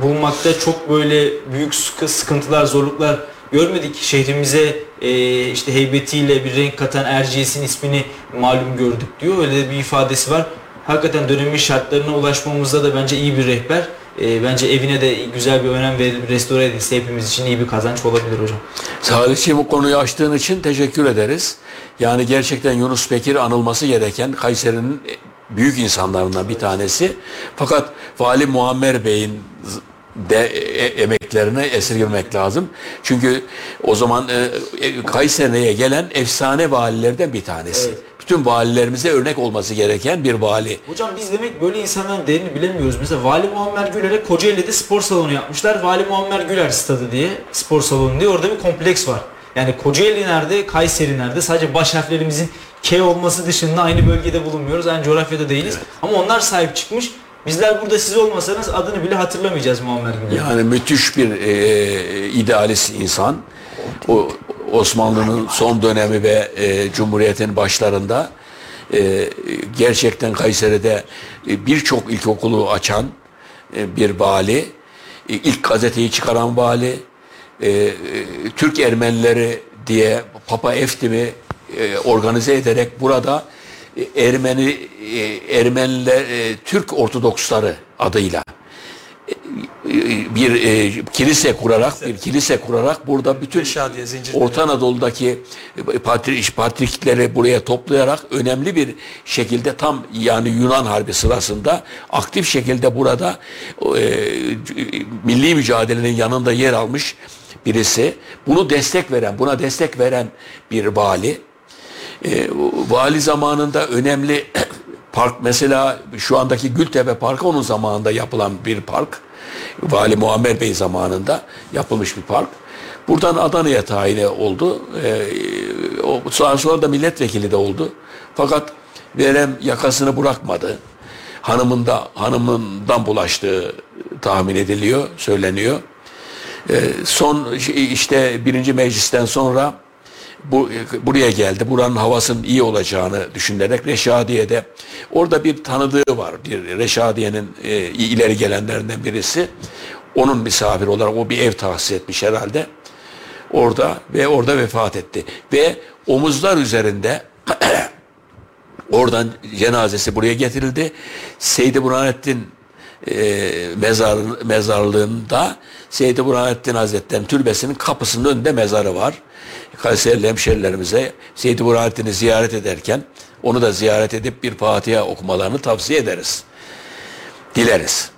bulmakta çok böyle büyük sıkı- sıkıntılar, zorluklar görmedik. Şehrimize e, işte heybetiyle bir renk katan Erciyes'in ismini malum gördük diyor. Öyle bir ifadesi var. Hakikaten dönemin şartlarına ulaşmamızda da bence iyi bir rehber. E, bence evine de güzel bir önem verilip restore edilse hepimiz için iyi bir kazanç olabilir hocam. Salihciğim bu konuyu açtığın için teşekkür ederiz. Yani gerçekten Yunus Bekir anılması gereken Kayseri'nin büyük insanlarından bir tanesi. Fakat Vali Muammer Bey'in de e, emeklerini esirgemek lazım. Çünkü o zaman e, e, Kayseri'ye gelen efsane valilerden bir tanesi. Evet. Bütün valilerimize örnek olması gereken bir vali. Hocam biz demek böyle insanların değerini bilemiyoruz. Mesela Vali Muammer Güler'e Kocaeli'de spor salonu yapmışlar. Vali Muammer Güler stadı diye spor salonu diye orada bir kompleks var. Yani Kocaeli nerede, Kayseri nerede? Sadece baş harflerimizin K olması dışında aynı bölgede bulunmuyoruz. Aynı coğrafyada değiliz. Ama onlar sahip çıkmış. Bizler burada siz olmasanız adını bile hatırlamayacağız Muammer Güler. Yani müthiş bir e, idealist insan. O Osmanlı'nın son dönemi ve e, Cumhuriyet'in başlarında e, gerçekten Kayseri'de e, birçok ilkokulu açan e, bir vali, e, ilk gazeteyi çıkaran vali, e, e, Türk Ermenileri diye Papa Eftim'i e, organize ederek burada e, Ermeni e, Ermeniler e, Türk Ortodoksları adıyla bir e, kilise kurarak bir kilise kurarak burada bütün. Orta Anadolu'daki patri, patrikleri buraya toplayarak önemli bir şekilde tam yani Yunan Harbi sırasında aktif şekilde burada e, milli mücadelenin yanında yer almış birisi. Bunu destek veren, buna destek veren bir vali. E, vali zamanında önemli park mesela şu andaki Gültepe Parkı onun zamanında yapılan bir park. Vali Muammer Bey zamanında yapılmış bir park. Buradan Adana'ya tayin oldu. O sonra, sonra da milletvekili de oldu. Fakat verem yakasını bırakmadı. Hanımında hanımından bulaştığı tahmin ediliyor, söyleniyor. Ee, son işte birinci meclisten sonra bu buraya geldi. Buranın havasının iyi olacağını düşünerek Reşadiye'de orada bir tanıdığı var. Bir Reşadiye'nin e, ileri gelenlerinden birisi. Onun misafir olarak o bir ev tahsis etmiş herhalde. Orada ve orada vefat etti. Ve omuzlar üzerinde oradan cenazesi buraya getirildi. Seydi Burhanettin e, mezar, mezarlığında Seydi Burhanettin Hazretleri'nin türbesinin kapısının önünde mezarı var. Kayserili hemşerilerimize Seydi Burhanettin'i ziyaret ederken onu da ziyaret edip bir Fatiha okumalarını tavsiye ederiz. Dileriz.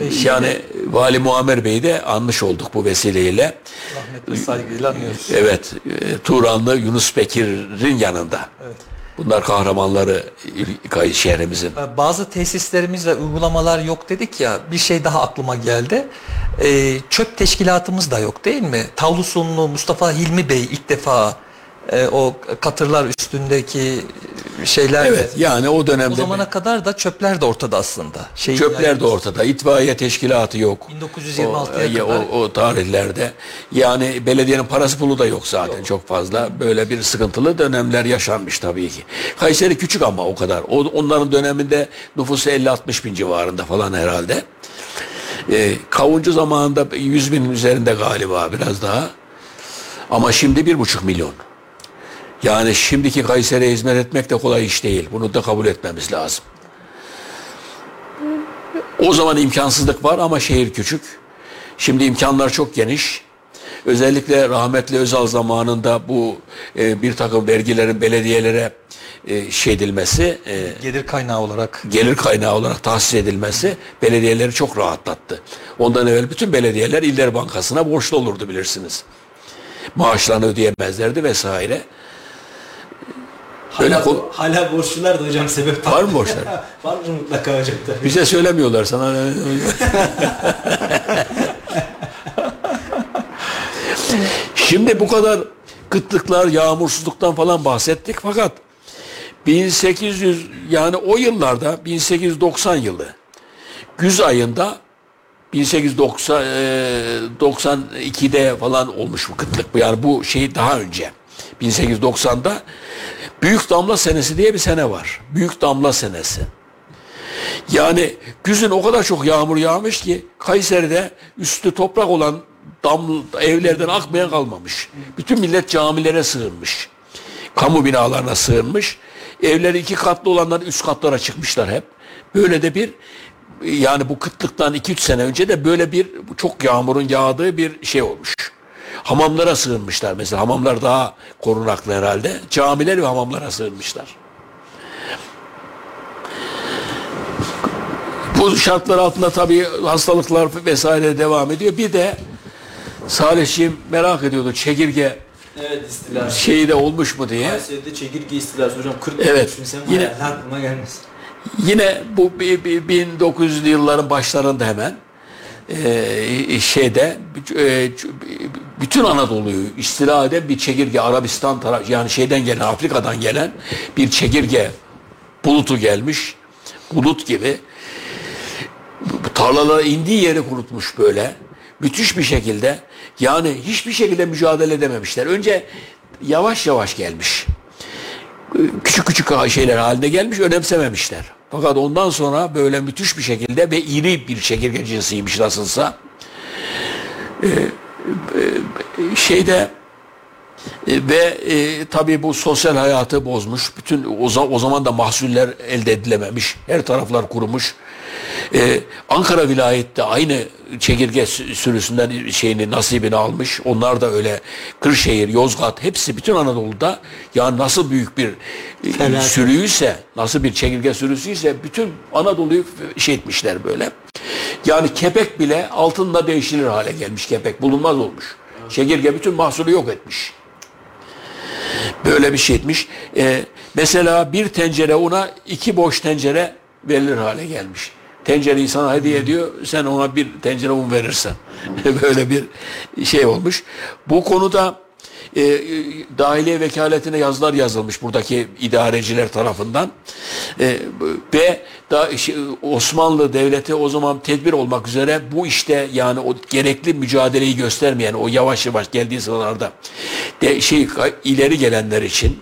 yani Vali Muammer Bey'i de anmış olduk bu vesileyle. Rahmetle saygıyla anıyoruz. Evet, e, Turanlı Yunus Bekir'in yanında. Evet. Bunlar kahramanları şehrimizin. Ee, Bazı tesislerimiz ve uygulamalar yok dedik ya bir şey daha aklıma geldi. Ee, çöp teşkilatımız da yok değil mi? Tavlusunlu Mustafa Hilmi Bey ilk defa e, o katırlar üstündeki şeyler Evet, yani o o dönemde zamana kadar da çöpler de ortada aslında. Şey, Çöpler de ortada. İtfaiye teşkilatı yok. 1926'ya o, kadar. O, o tarihlerde. Yani belediyenin parası pulu da yok zaten çok fazla. Böyle bir sıkıntılı dönemler yaşanmış tabii ki. Kayseri küçük ama o kadar. O, onların döneminde nüfusu 50-60 bin civarında falan herhalde. Ee, kavuncu zamanında 100 binin üzerinde galiba biraz daha. Ama şimdi bir buçuk milyon. Yani şimdiki Kayseri'ye hizmet etmek de kolay iş değil. Bunu da kabul etmemiz lazım. O zaman imkansızlık var ama şehir küçük. Şimdi imkanlar çok geniş. Özellikle rahmetli Özal zamanında bu e, bir takım vergilerin belediyelere e, şey edilmesi, e, gelir kaynağı olarak. gelir kaynağı olarak tahsis edilmesi belediyeleri çok rahatlattı. Ondan evvel bütün belediyeler İller Bankası'na borçlu olurdu bilirsiniz. Maaşlarını ödeyemezlerdi vesaire. Öyle hala, kol- hala borçlular da hocam sebep Var mı borçlar? Vardır mutlaka hocam tabii. Bize söylemiyorlar sana. Şimdi bu kadar kıtlıklar, yağmursuzluktan falan bahsettik fakat 1800 yani o yıllarda 1890 yılı güz ayında 1892'de falan olmuş bu kıtlık. Yani bu şey daha önce. 1890'da Büyük Damla Senesi diye bir sene var. Büyük Damla Senesi. Yani güzün o kadar çok yağmur yağmış ki Kayseri'de üstü toprak olan dam evlerden akmayan kalmamış. Bütün millet camilere sığınmış. Kamu binalarına sığınmış. Evleri iki katlı olanlar üst katlara çıkmışlar hep. Böyle de bir yani bu kıtlıktan 2-3 sene önce de böyle bir çok yağmurun yağdığı bir şey olmuş. Hamamlara sığınmışlar mesela. Hamamlar daha korunaklı herhalde. Camiler ve hamamlara sığınmışlar. Bu şartlar altında tabii hastalıklar vesaire devam ediyor. Bir de Salihciğim merak ediyordu çekirge Evet istilası. şeyi de olmuş mu diye. Kayseri'de çekirge istilası hocam 40 Evet, düşünsem yine- yine aklıma gelmez. Yine bu bi- bi- 1900'lü yılların başlarında hemen e, şeyde bütün Anadolu'yu istila eden bir çekirge Arabistan taraf yani şeyden gelen Afrika'dan gelen bir çekirge bulutu gelmiş. Bulut gibi tarlalara indiği yeri kurutmuş böyle. Müthiş bir şekilde yani hiçbir şekilde mücadele edememişler. Önce yavaş yavaş gelmiş. Küçük küçük şeyler halinde gelmiş önemsememişler. Fakat ondan sonra böyle müthiş bir şekilde ve iri bir çekirge cinsiymiş nasılsa. E, şeyde e, ve e, tabii bu sosyal hayatı bozmuş. Bütün o, o zaman da mahsuller elde edilememiş. Her taraflar kurumuş. E, Ankara vilayette aynı çekirge sü- sürüsünden şeyini nasibini almış. Onlar da öyle Kırşehir, Yozgat hepsi bütün Anadolu'da ya nasıl büyük bir e, Felaket. sürüyse, nasıl bir çekirge sürüsüyse bütün Anadolu'yu şey etmişler böyle. Yani kepek bile altınla değişilir hale gelmiş kepek. Bulunmaz olmuş. Çekirge bütün mahsulü yok etmiş. Böyle bir şey etmiş. Ee, mesela bir tencere una iki boş tencere verilir hale gelmiş. Tencereyi sana hediye ediyor. Sen ona bir tencere un verirsen. Böyle bir şey olmuş. Bu konuda e, dahiliye vekaletine yazılar yazılmış buradaki idareciler tarafından. E, ve da, şey, Osmanlı Devleti o zaman tedbir olmak üzere bu işte yani o gerekli mücadeleyi göstermeyen o yavaş yavaş geldiği sıralarda de, şey ileri gelenler için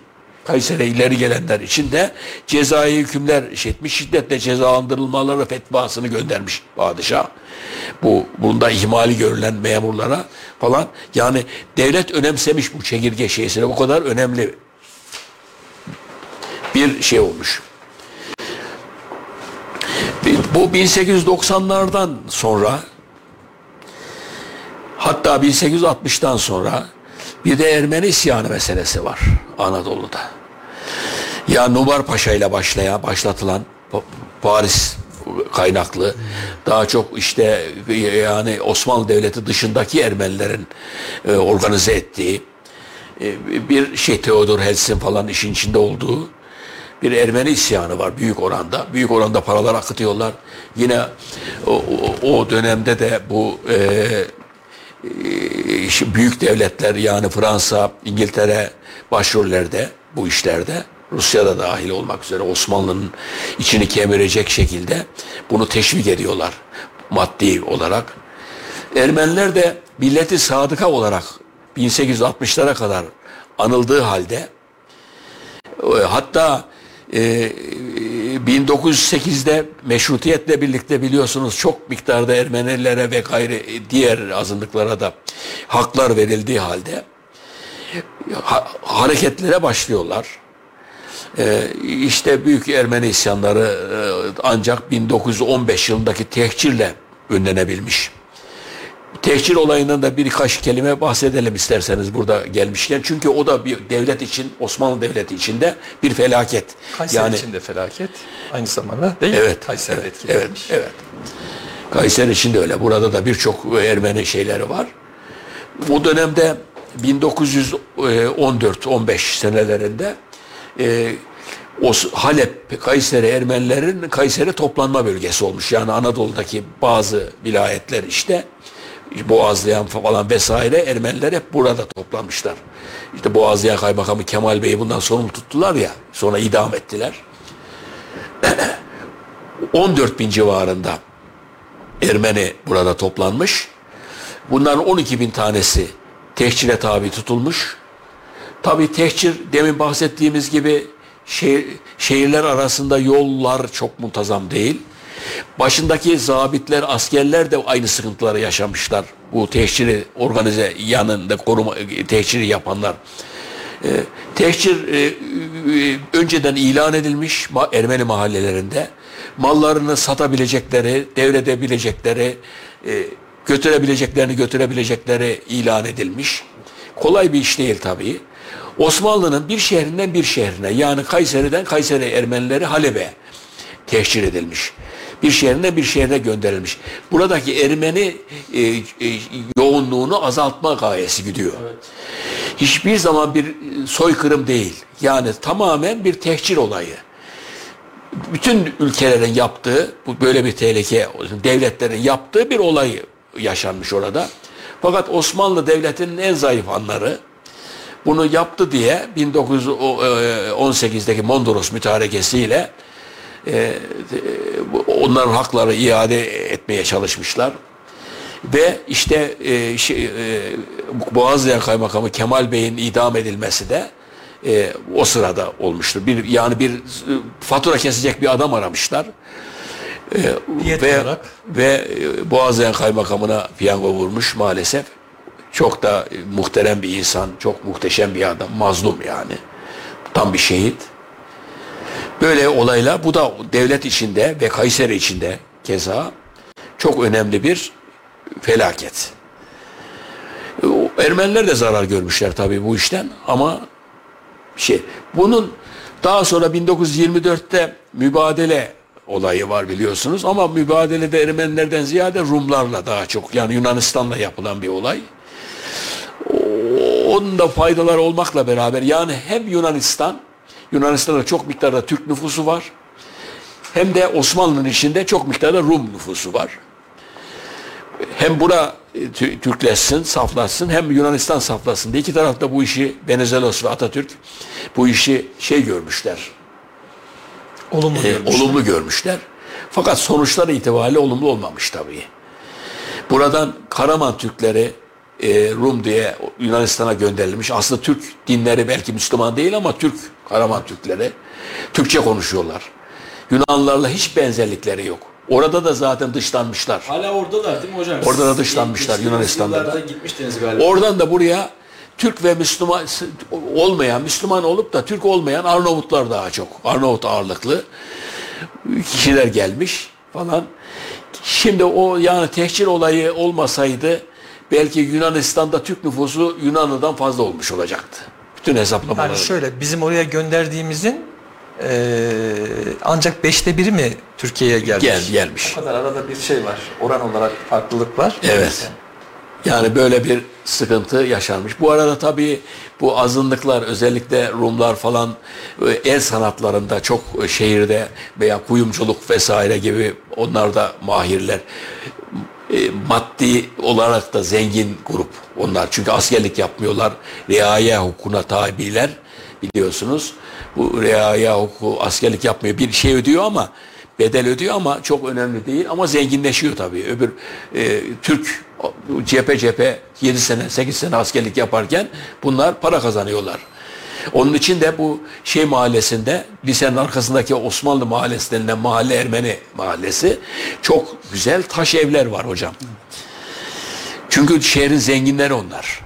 Kayseri'ye ileri gelenler için de cezai hükümler şey etmiş, şiddetle cezalandırılmaları fetvasını göndermiş padişah. Bu bunda ihmali görülen memurlara falan. Yani devlet önemsemiş bu çekirge şeysine. Bu kadar önemli bir şey olmuş. Bu 1890'lardan sonra hatta 1860'tan sonra bir de Ermeni isyanı meselesi var Anadolu'da. Ya Nubar Paşa ile başlayan, başlatılan Pa- Paris kaynaklı daha çok işte yani Osmanlı Devleti dışındaki Ermenilerin e, organize ettiği e, bir şey Theodor Herzl'in falan işin içinde olduğu bir Ermeni isyanı var büyük oranda. Büyük oranda paralar akıtıyorlar. Yine o, o, dönemde de bu e, e, büyük devletler yani Fransa, İngiltere başrollerde bu işlerde. Rusya da dahil olmak üzere Osmanlı'nın içini kemirecek şekilde bunu teşvik ediyorlar maddi olarak. Ermeniler de milleti sadıka olarak 1860'lara kadar anıldığı halde e, hatta e, 1908'de meşrutiyetle birlikte biliyorsunuz çok miktarda Ermenilere ve gayri diğer azınlıklara da haklar verildiği halde ha- hareketlere başlıyorlar. E, işte büyük Ermeni isyanları e, ancak 1915 yılındaki tehcirle önlenebilmiş. Tehcir olayından da birkaç kelime bahsedelim isterseniz burada gelmişken. Çünkü o da bir devlet için, Osmanlı Devleti için de bir felaket. Kayseri yani için de felaket. Aynı zamanda değil mi? Evet. Kayseri'de evet, evet, evet. Kayseri için de öyle. Burada da birçok Ermeni şeyleri var. O dönemde 1914-15 senelerinde e, o Halep, Kayseri Ermenilerin Kayseri toplanma bölgesi olmuş. Yani Anadolu'daki bazı vilayetler işte Boğazlayan falan vesaire Ermeniler hep burada toplanmışlar. İşte Boğazlayan Kaymakamı Kemal Bey'i bundan sorumlu tuttular ya. Sonra idam ettiler. 14 bin civarında Ermeni burada toplanmış. Bunların 12 bin tanesi tehcire tabi tutulmuş. Tabi tehcir demin bahsettiğimiz gibi şehir, şehirler arasında yollar çok muntazam değil. Başındaki zabitler, askerler de aynı sıkıntıları yaşamışlar. Bu tehciri organize yanında koruma tehciri yapanlar. E, tehcir e, önceden ilan edilmiş Ermeni mahallelerinde. Mallarını satabilecekleri, devredebilecekleri, e, götürebileceklerini götürebilecekleri ilan edilmiş. Kolay bir iş değil tabii. Osmanlı'nın bir şehrinden bir şehrine yani Kayseri'den Kayseri Ermenileri Halep'e tehcir edilmiş. bir şehrine bir şehrine gönderilmiş. Buradaki Ermeni e, e, yoğunluğunu azaltma gayesi gidiyor. Hiçbir zaman bir soykırım değil. Yani tamamen bir tehcir olayı. Bütün ülkelerin yaptığı, bu böyle bir tehlike, devletlerin yaptığı bir olay yaşanmış orada. Fakat Osmanlı Devleti'nin en zayıf anları bunu yaptı diye 1918'deki Mondros mütarekesiyle e, e, onların hakları iade etmeye çalışmışlar. Ve işte e, şey, e, Kaymakamı Kemal Bey'in idam edilmesi de e, o sırada olmuştu. Bir yani bir e, fatura kesecek bir adam aramışlar. E, Diyet ve olarak. ve e, Boğaziyen Kaymakamına piyango vurmuş maalesef. Çok da e, muhterem bir insan, çok muhteşem bir adam, mazlum yani. Tam bir şehit. Böyle olaylar bu da devlet içinde ve Kayseri içinde keza çok önemli bir felaket. O Ermeniler de zarar görmüşler tabii bu işten ama şey bunun daha sonra 1924'te mübadele olayı var biliyorsunuz ama mübadelede Ermenilerden ziyade Rumlarla daha çok yani Yunanistan'la yapılan bir olay. Onun da faydaları olmakla beraber yani hem Yunanistan Yunanistan'da çok miktarda Türk nüfusu var hem de Osmanlı'nın içinde çok miktarda Rum nüfusu var. Hem bura e, Tü- Türkleşsin, saflaşsın hem Yunanistan saflasın diye iki tarafta bu işi Venizelos ve Atatürk bu işi şey görmüşler. Olumlu e, görmüş. olumlu görmüşler. Fakat sonuçları itibariyle olumlu olmamış tabii. Buradan Karaman Türkleri e, Rum diye Yunanistan'a gönderilmiş. Aslında Türk dinleri belki Müslüman değil ama Türk Karaman Türkleri Türkçe konuşuyorlar. Yunanlılarla hiç benzerlikleri yok. Orada da zaten dışlanmışlar. Hala oradalar değil mi hocam? Orada da dışlanmışlar Yunanistan'da da. gitmiştiniz galiba. Oradan da buraya Türk ve Müslüman olmayan, Müslüman olup da Türk olmayan Arnavutlar daha çok. Arnavut ağırlıklı kişiler gelmiş falan. Şimdi o yani tehcir olayı olmasaydı belki Yunanistan'da Türk nüfusu Yunanlı'dan fazla olmuş olacaktı. Bütün hesaplamalar. Yani şöyle bizim oraya gönderdiğimizin eee, ancak beşte biri mi Türkiye'ye gelmiş? Gel, gelmiş. O kadar arada bir şey var. Oran olarak farklılık var. Evet. Yani böyle bir sıkıntı yaşanmış. Bu arada tabii bu azınlıklar özellikle Rumlar falan e, el sanatlarında çok e, şehirde veya kuyumculuk vesaire gibi onlar da mahirler. E, maddi olarak da zengin grup onlar. Çünkü askerlik yapmıyorlar. Riaya hukukuna tabiler biliyorsunuz. Bu riaya hukuku askerlik yapmıyor. Bir şey ödüyor ama bedel ödüyor ama çok önemli değil ama zenginleşiyor tabii. Öbür e, Türk cephe cephe 7 sene 8 sene askerlik yaparken bunlar para kazanıyorlar. Onun için de bu şey mahallesinde lisenin arkasındaki Osmanlı mahallesi denilen mahalle Ermeni mahallesi çok güzel taş evler var hocam. Çünkü şehrin zenginleri onlar.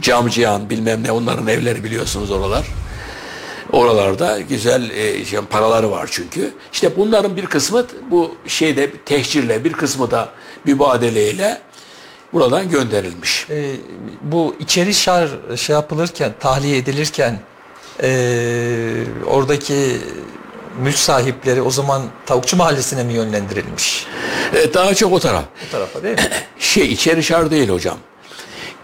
Camcihan bilmem ne onların evleri biliyorsunuz oralar. Oralarda güzel e, şey, paraları var çünkü. İşte bunların bir kısmı bu şeyde tehcirle bir kısmı da mübadeleyle buradan gönderilmiş. Ee, bu içeri şar şey yapılırken, tahliye edilirken ee, oradaki mülk sahipleri o zaman Tavukçu Mahallesi'ne mi yönlendirilmiş? E, daha çok o taraf. Bu tarafa değil mi? Şey içeri şar değil hocam.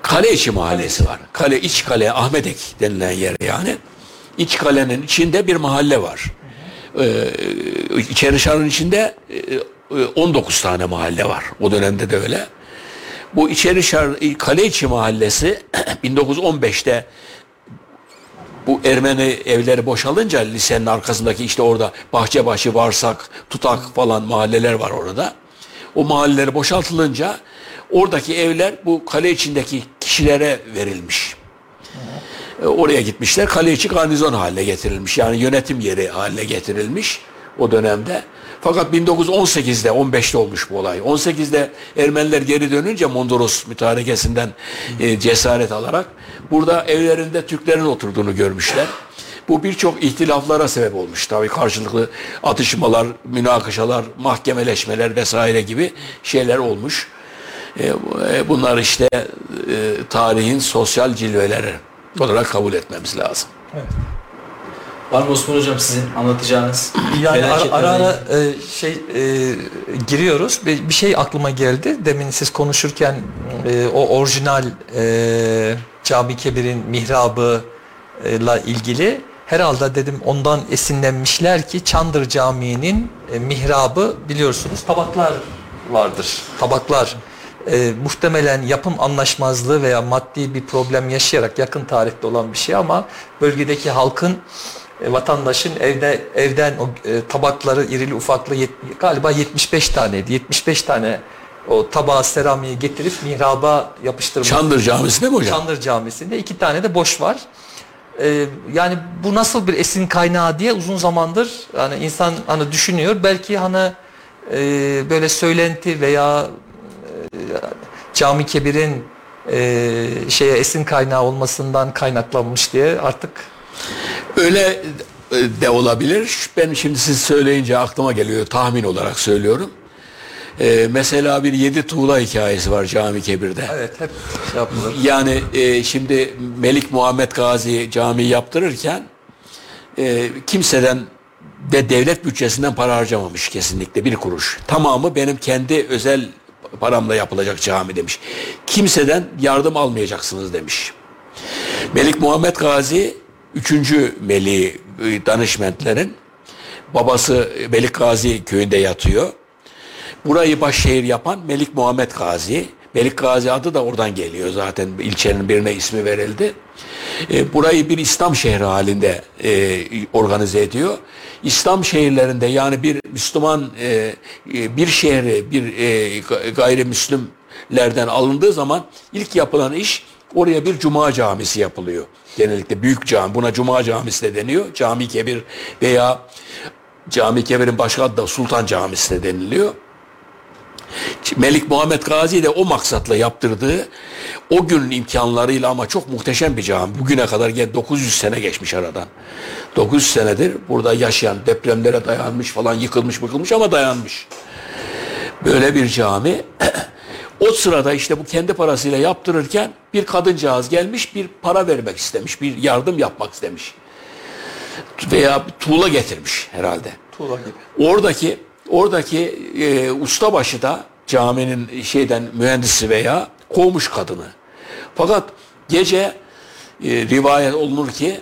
Kale içi mahallesi var. Kale iç kale Ahmetek denilen yer yani. İç kalenin içinde bir mahalle var. Ee, içeri şarın içinde e, 19 tane mahalle var. O dönemde de öyle. Bu içeri şar kale içi mahallesi 1915'te bu Ermeni evleri boşalınca lisenin arkasındaki işte orada Bahçebaşı, Varsak, Tutak falan mahalleler var orada. O mahalleleri boşaltılınca oradaki evler bu kale içindeki kişilere verilmiş. E, Oraya gitmişler. Kale içi garnizon haline getirilmiş. Yani yönetim yeri haline getirilmiş o dönemde. Fakat 1918'de 15'te olmuş bu olay. 18'de Ermeniler geri dönünce Mondros mütarekesinden e, cesaret alarak burada evlerinde Türklerin oturduğunu görmüşler. Bu birçok ihtilaflara sebep olmuş. Tabii karşılıklı atışmalar, münakaşalar, mahkemeleşmeler vesaire gibi şeyler olmuş. E, e, bunlar işte e, tarihin sosyal cilveleri olarak kabul etmemiz lazım. Var mı Osman Hocam sizin anlatacağınız? Yani ara ara, ara, e, şey e, giriyoruz. Bir, bir şey aklıma geldi. Demin siz konuşurken e, o orijinal e, Cami Kebir'in mihrabı ile ilgili herhalde dedim ondan esinlenmişler ki Çandır Camii'nin e, mihrabı biliyorsunuz tabaklar vardır. Tabaklar e, muhtemelen yapım anlaşmazlığı veya maddi bir problem yaşayarak yakın tarihte olan bir şey ama bölgedeki halkın vatandaşın evde evden o e, tabakları irili ufaklı yet- galiba 75 taneydi. 75 tane o tabağı seramiği getirip mihraba yapıştırmış. Çandır Camisi'nde mi hocam? Çandır Camisi'nde iki tane de boş var. Ee, yani bu nasıl bir esin kaynağı diye uzun zamandır hani insan hani düşünüyor. Belki hani e, böyle söylenti veya e, Cami Kebir'in e, şeye esin kaynağı olmasından kaynaklanmış diye artık Öyle e, de olabilir. Ben şimdi siz söyleyince aklıma geliyor. Tahmin olarak söylüyorum. Ee, mesela bir yedi tuğla hikayesi var Cami Kebir'de. evet hep yapılır. Yani e, şimdi Melik Muhammed Gazi camiyi yaptırırken e, kimseden de devlet bütçesinden para harcamamış kesinlikle bir kuruş. Tamamı benim kendi özel paramla yapılacak cami demiş. Kimseden yardım almayacaksınız demiş. Melik Muhammed Gazi 3. Meli e, danışmentlerin babası Melik Gazi köyünde yatıyor. Burayı başşehir yapan Melik Muhammed Gazi. Melik Gazi adı da oradan geliyor zaten ilçenin birine ismi verildi. E, burayı bir İslam şehri halinde e, organize ediyor. İslam şehirlerinde yani bir Müslüman bir şehri bir e, ga- gayrimüslimlerden alındığı zaman ilk yapılan iş oraya bir cuma camisi yapılıyor. Genellikle büyük cami buna cuma camisi de deniyor. Cami Kebir veya Cami Kebir'in başka adı da Sultan Camisi de deniliyor. Melik Muhammed Gazi de o maksatla yaptırdığı o günün imkanlarıyla ama çok muhteşem bir cami. Bugüne kadar gel 900 sene geçmiş aradan. 900 senedir burada yaşayan depremlere dayanmış falan yıkılmış yıkılmış ama dayanmış. Böyle bir cami. o sırada işte bu kendi parasıyla yaptırırken bir kadıncağız gelmiş bir para vermek istemiş. Bir yardım yapmak istemiş. Veya bir tuğla getirmiş herhalde. Tuğla gibi. Oradaki oradaki e, ustabaşı da caminin şeyden mühendisi veya kovmuş kadını. Fakat gece e, rivayet olunur ki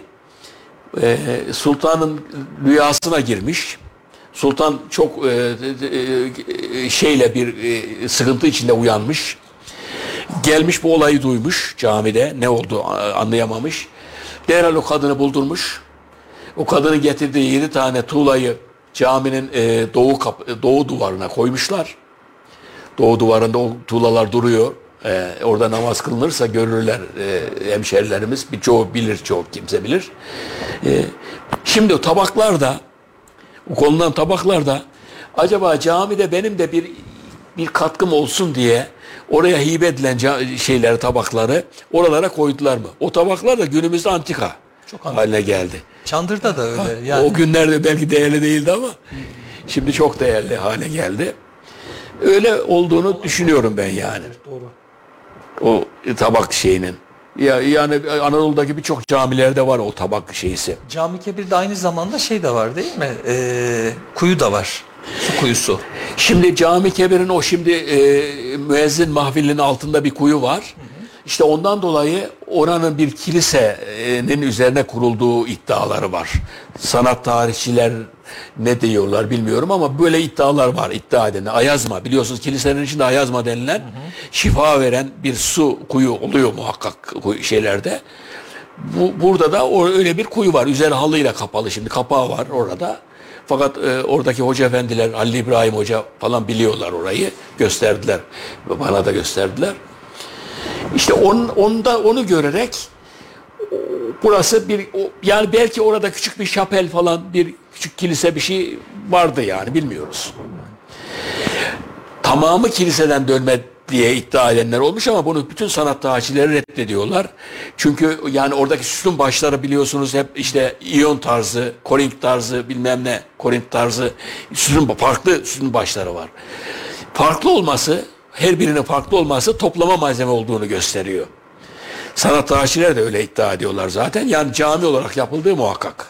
e, sultanın rüyasına girmiş. Sultan çok e, e, e, şeyle bir e, sıkıntı içinde uyanmış. Gelmiş bu olayı duymuş camide ne oldu anlayamamış. Derhal o kadını buldurmuş. O kadını getirdiği yedi tane tuğlayı caminin e, doğu kap- doğu duvarına koymuşlar. Doğu duvarında o tuğlalar duruyor. E, orada namaz kılınırsa görürler e, hemşerilerimiz. Birçoğu bilir, çok kimse bilir. E, şimdi o tabaklar da konulan tabaklar da acaba camide benim de bir bir katkım olsun diye oraya hibe edilen şeyler tabakları oralara koydular mı? O tabaklar da günümüzde antika Çok haline geldi. Çandır'da da öyle. Yani O günlerde belki değerli değildi ama şimdi çok değerli hale geldi. Öyle olduğunu düşünüyorum ben yani. doğru. O tabak şeyinin. Ya yani Anadolu'daki birçok camilerde var o tabak şeysi. Cami Kebir'de aynı zamanda şey de var değil mi? Ee, kuyu da var. Su kuyusu. Şimdi Cami Kebir'in o şimdi e, müezzin mahfilinin altında bir kuyu var. İşte ondan dolayı oranın bir kilisenin üzerine kurulduğu iddiaları var. Sanat tarihçiler ne diyorlar bilmiyorum ama böyle iddialar var iddia edene. Ayazma biliyorsunuz kilisenin içinde ayazma denilen şifa veren bir su kuyu oluyor muhakkak şeylerde. Bu, burada da öyle bir kuyu var. Üzeri halıyla kapalı şimdi. Kapağı var orada. Fakat e, oradaki hoca efendiler, Halil İbrahim Hoca falan biliyorlar orayı. Gösterdiler. Bana da gösterdiler. İşte on, onda onu görerek burası bir yani belki orada küçük bir şapel falan bir küçük kilise bir şey vardı yani bilmiyoruz. Tamamı kiliseden dönme diye iddia edenler olmuş ama bunu bütün sanat tarihçileri reddediyorlar. Çünkü yani oradaki sütun başları biliyorsunuz hep işte İyon tarzı, Korint tarzı bilmem ne, Korint tarzı sütun farklı sütun başları var. Farklı olması, her birinin farklı olması toplama malzeme olduğunu gösteriyor. Sanat tarihçiler de öyle iddia ediyorlar zaten. Yani cami olarak yapıldığı muhakkak.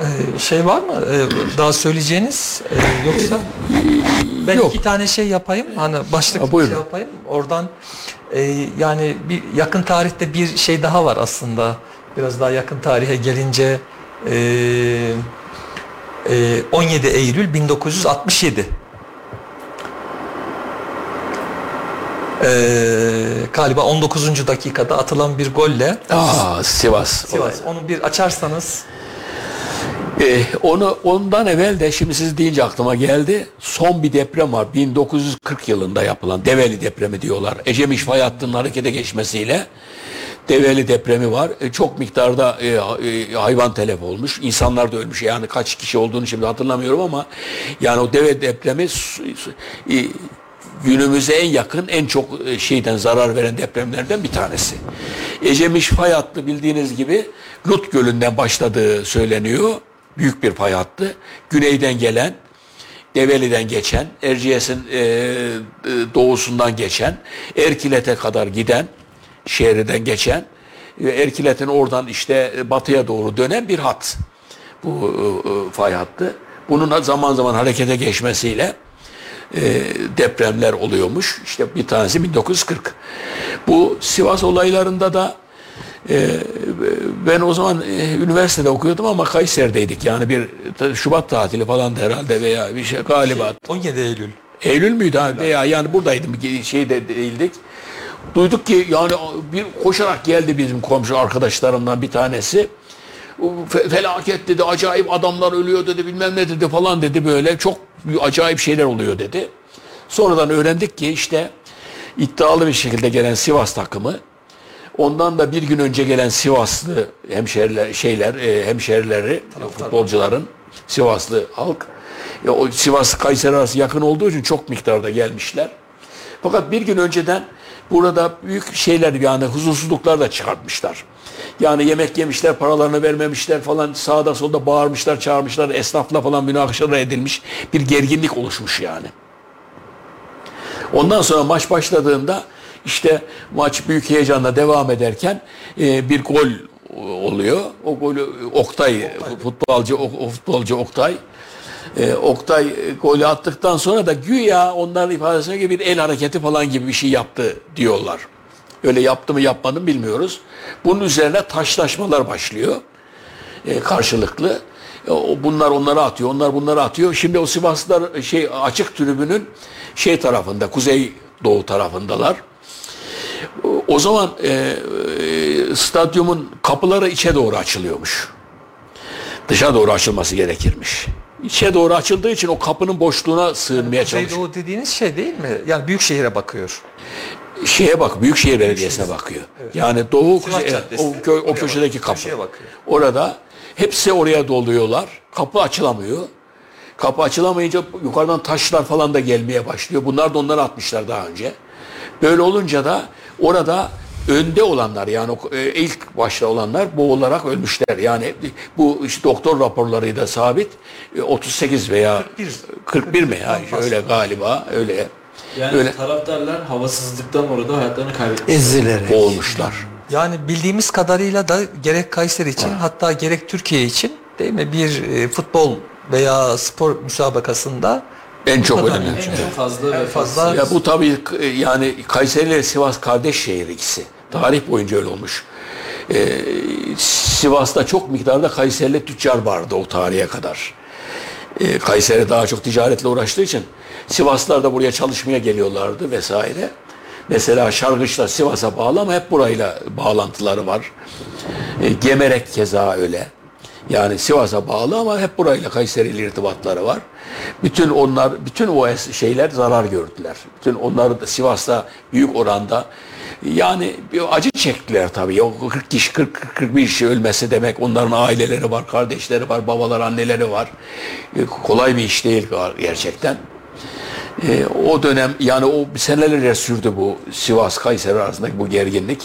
Ee, şey var mı? Ee, daha söyleyeceğiniz Ee, yoksa ben Yok. iki tane şey yapayım. Hani başlık Ha, buyurun. şey yapayım. Oradan e, yani bir yakın tarihte bir şey daha var aslında. Biraz daha yakın tarihe gelince e, e, 17 Eylül 1967. Ee, galiba 19. dakikada atılan bir golle Aa Sivas. Sivas. Onu bir açarsanız Ee, onu ondan evvel de şimdi siz deyince aklıma geldi. Son bir deprem var. 1940 yılında yapılan Develi depremi diyorlar. Ecemiş fay hattının harekete geçmesiyle Develi depremi var. E, çok miktarda e, e, hayvan telef olmuş. İnsanlar da ölmüş. Yani kaç kişi olduğunu şimdi hatırlamıyorum ama yani o Develi depremi e, günümüze en yakın, en çok e, şeyden zarar veren depremlerden bir tanesi. Ecemiş fay hattı bildiğiniz gibi Lut Gölü'nden başladığı söyleniyor. Büyük bir fay hattı. Güneyden gelen, Develi'den geçen, Erciyes'in e, e, doğusundan geçen, Erkilet'e kadar giden, şehirden geçen, Erkilet'in oradan işte batıya doğru dönen bir hat. Bu e, e, fay hattı. Bunun zaman zaman harekete geçmesiyle e, depremler oluyormuş. İşte bir tanesi 1940. Bu Sivas olaylarında da e, ben o zaman e, üniversitede okuyordum ama Kayseri'deydik. Yani bir Şubat tatili falan herhalde veya bir şey galiba. 17 Eylül. Eylül müydü abi? Veya yani buradaydım şeyde değildik. Duyduk ki yani bir koşarak geldi bizim komşu arkadaşlarımdan bir tanesi. Fe- Felaket dedi, acayip adamlar ölüyor dedi, bilmem ne dedi falan dedi böyle. Çok acayip şeyler oluyor dedi. Sonradan öğrendik ki işte iddialı bir şekilde gelen Sivas takımı Ondan da bir gün önce gelen Sivaslı hemşeriler şeyler e, hemşerileri futbolcuların Sivaslı halk e, o Sivas Kayseri arası yakın olduğu için çok miktarda gelmişler. Fakat bir gün önceden burada büyük şeyler yani huzursuzluklar da çıkartmışlar. Yani yemek yemişler, paralarını vermemişler falan sağda solda bağırmışlar, çağırmışlar, esnafla falan münakaşalar edilmiş. Bir gerginlik oluşmuş yani. Ondan sonra maç başladığında işte maç büyük heyecanla devam ederken e, bir gol oluyor. O golü Oktay, futbolcu o, futbolcu Oktay e, Oktay golü attıktan sonra da güya onların ifadesine göre bir el hareketi falan gibi bir şey yaptı diyorlar. Öyle yaptı mı yapmadı mı bilmiyoruz. Bunun üzerine taşlaşmalar başlıyor. E, karşılıklı. E, o- bunlar onlara atıyor, onlar bunlara atıyor. Şimdi o Sivaslılar şey açık tribünün şey tarafında, kuzey doğu tarafındalar. O- O zaman e, e, stadyumun kapıları içe doğru açılıyormuş. Dışa doğru açılması gerekirmiş. İçe doğru açıldığı için o kapının boşluğuna sığınmaya çalışıyor. Kuzeydoğu dediğiniz şey değil mi? Yani büyük şehire bakıyor. Şeye bak Büyükşehir Belediyesi'ne bakıyor. Yani Doğu Sivas kuzey- o, kö- o köşedeki bakıyor, kapı. bakıyor. Orada hepsi oraya doluyorlar. Kapı açılamıyor. Kapı açılamayınca yukarıdan taşlar falan da gelmeye başlıyor. Bunlar da onları atmışlar daha önce. Böyle olunca da orada önde olanlar yani e, ilk başta olanlar boğularak ölmüşler. Yani bu işte doktor raporlarıyla da sabit E, 38 veya 41. 41 mi ya öyle galiba öyle Yani Öyle. taraftarlar havasızlıktan orada hayatlarını kaybetmişler. Ezilerek. boğulmuşlar. Yani bildiğimiz kadarıyla da gerek Kayseri için hatta gerek Türkiye için değil mi bir e, futbol veya spor müsabakasında En çok önemli. En çok fazla ve fazla- fazla. Ya bu tabii e, yani Kayseri ile Sivas kardeş şehir ikisi. Tarih boyunca öyle olmuş. Ee, Sivas'ta çok miktarda Kayserili tüccar vardı o tarihe kadar. Ee, Kayseri daha çok ticaretle uğraştığı için Sivaslılar da buraya çalışmaya geliyorlardı vesaire. Mesela Şargıçlar Sivas'a bağlı ama hep burayla bağlantıları var. E, Gemerek keza öyle. Yani Sivas'a bağlı ama hep burayla Kayseri ile irtibatları var. Bütün onlar, bütün o şeyler zarar gördüler. Bütün onlar da Sivas'ta büyük oranda yani bir acı çektiler tabii. O 40 kişi, 40 41 kişi ölmesi demek onların aileleri var, kardeşleri var, babalar, anneleri var. E, kolay bir iş değil gerçekten. E, o dönem yani o senelerce sürdü bu Sivas Kayseri arasındaki bu gerginlik.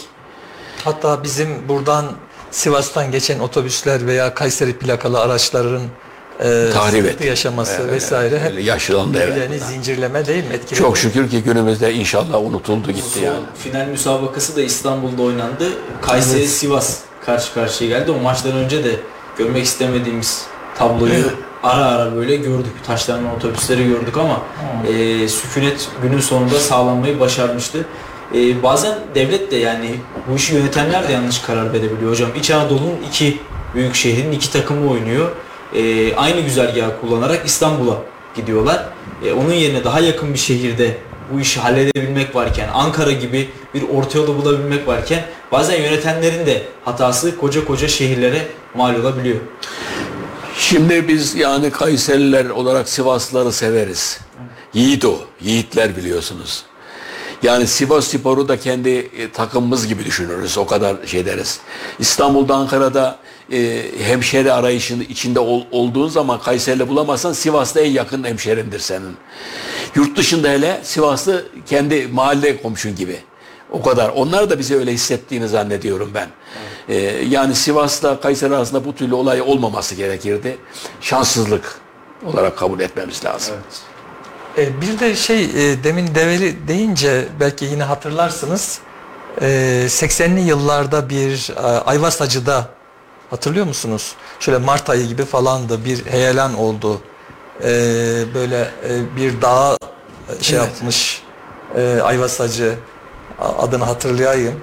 hatta bizim buradan Sivas'tan geçen otobüsler veya Kayseri plakalı araçların e, Tahrip sıkıntı etti. yaşaması vesaire hep yaşlandı evet. zincirleme değil mi? Etkiledi. Çok şükür ki günümüzde inşallah unutuldu gitti Son yani. final müsabakası da İstanbul'da oynandı. Kayseri Sivas karşı karşıya geldi. O maçtan önce de görmek istemediğimiz tabloyu ara ara böyle gördük. Taşlanan otobüsleri gördük ama e, sükunet günün sonunda sağlanmayı başarmıştı. E, bazen devlet de yani bu işi yönetenler de yanlış karar verebiliyor hocam. İç Anadolu'nun iki büyük şehrin iki takımı oynuyor. E, aynı güzergahı kullanarak İstanbul'a gidiyorlar. E, onun yerine daha yakın bir şehirde bu işi halledebilmek varken, Ankara gibi bir orta yolu bulabilmek varken bazen yönetenlerin de hatası koca koca şehirlere mal olabiliyor. Şimdi biz yani Kayseriler olarak Sivaslıları severiz. Yiğit o. Yiğitler biliyorsunuz. Yani Sivas Spor'u da kendi e, takımımız gibi düşünürüz. O kadar şey deriz. İstanbul'da, Ankara'da e, hemşeri arayışının içinde ol, olduğun zaman Kayseri'yle bulamazsan Sivas'ta en yakın hemşerindir senin. Yurt dışında hele Sivaslı kendi mahalle komşun gibi. O kadar. Onlar da bize öyle hissettiğini zannediyorum ben. Ee, yani Sivas'la Kayseri arasında bu türlü olay olmaması gerekirdi. Şanssızlık olarak kabul etmemiz lazım. E, bir de şey e, demin Develi deyince belki yine hatırlarsınız. E, 80'li yıllarda bir e, Ayvasacı'da hatırlıyor musunuz? Şöyle Mart ayı gibi falandı bir heyelan oldu. E, böyle e, bir dağa e, şey Evet. yapmış e, Ayvasacı adını hatırlayayım.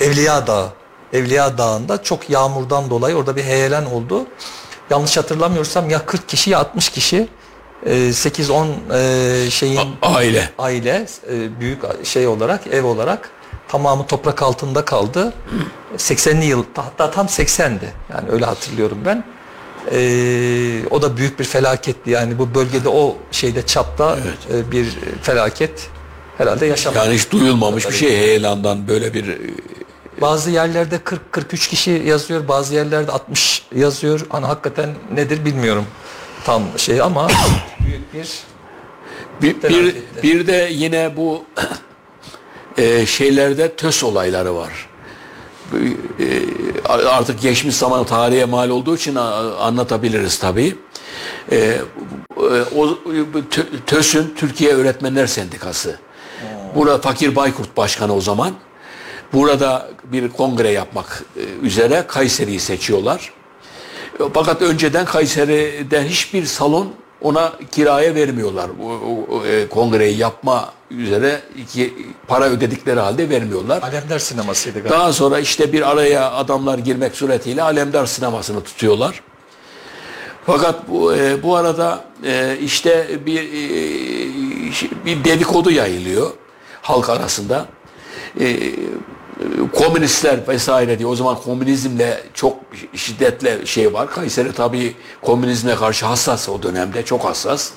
Evliya Dağı. Evliya Dağı'nda çok yağmurdan dolayı orada bir heyelan oldu. Yanlış hatırlamıyorsam ya 40 kişi ya 60 kişi e, 8-10 e, şeyin A- aile. aile e, büyük şey olarak ev olarak tamamı toprak altında kaldı. 80'li yıl hatta tam 80'di. Yani öyle hatırlıyorum ben. E, o da büyük bir felaketti. Yani bu bölgede o şeyde çapta e, bir felaket herhalde yaşamadı. Yani hiç duyulmamış bir şey heyelandan böyle bir e, Bazı yerlerde 40 43 kişi yazıyor, bazı yerlerde 60 yazıyor. Hani hakikaten nedir bilmiyorum tam şey ama büyük bir Bir, bir, bir de yine bu e, şeylerde tös olayları var. E, artık geçmiş zaman tarihe mal olduğu için anlatabiliriz tabii. E, o, TÖS'ün Türkiye Öğretmenler Sendikası. Burada Fakir Baykurt Başkanı o zaman. Burada bir kongre yapmak e, üzere Kayseri'yi seçiyorlar. Fakat önceden Kayseri'de hiçbir salon ona kiraya vermiyorlar. O, o- o, e, kongreyi yapma üzere iki, para ödedikleri halde vermiyorlar. Alemdar sinemasıydı galiba. Daha sonra işte bir araya adamlar girmek suretiyle Alemdar sinemasını tutuyorlar. Fakat bu, e, bu arada e, işte bir e, bir dedikodu yayılıyor halk arasında. E, komünistler vesaire diye o zaman komünizmle çok şiddetle şey var. Kayseri tabii komünizme karşı hassas o dönemde çok hassas.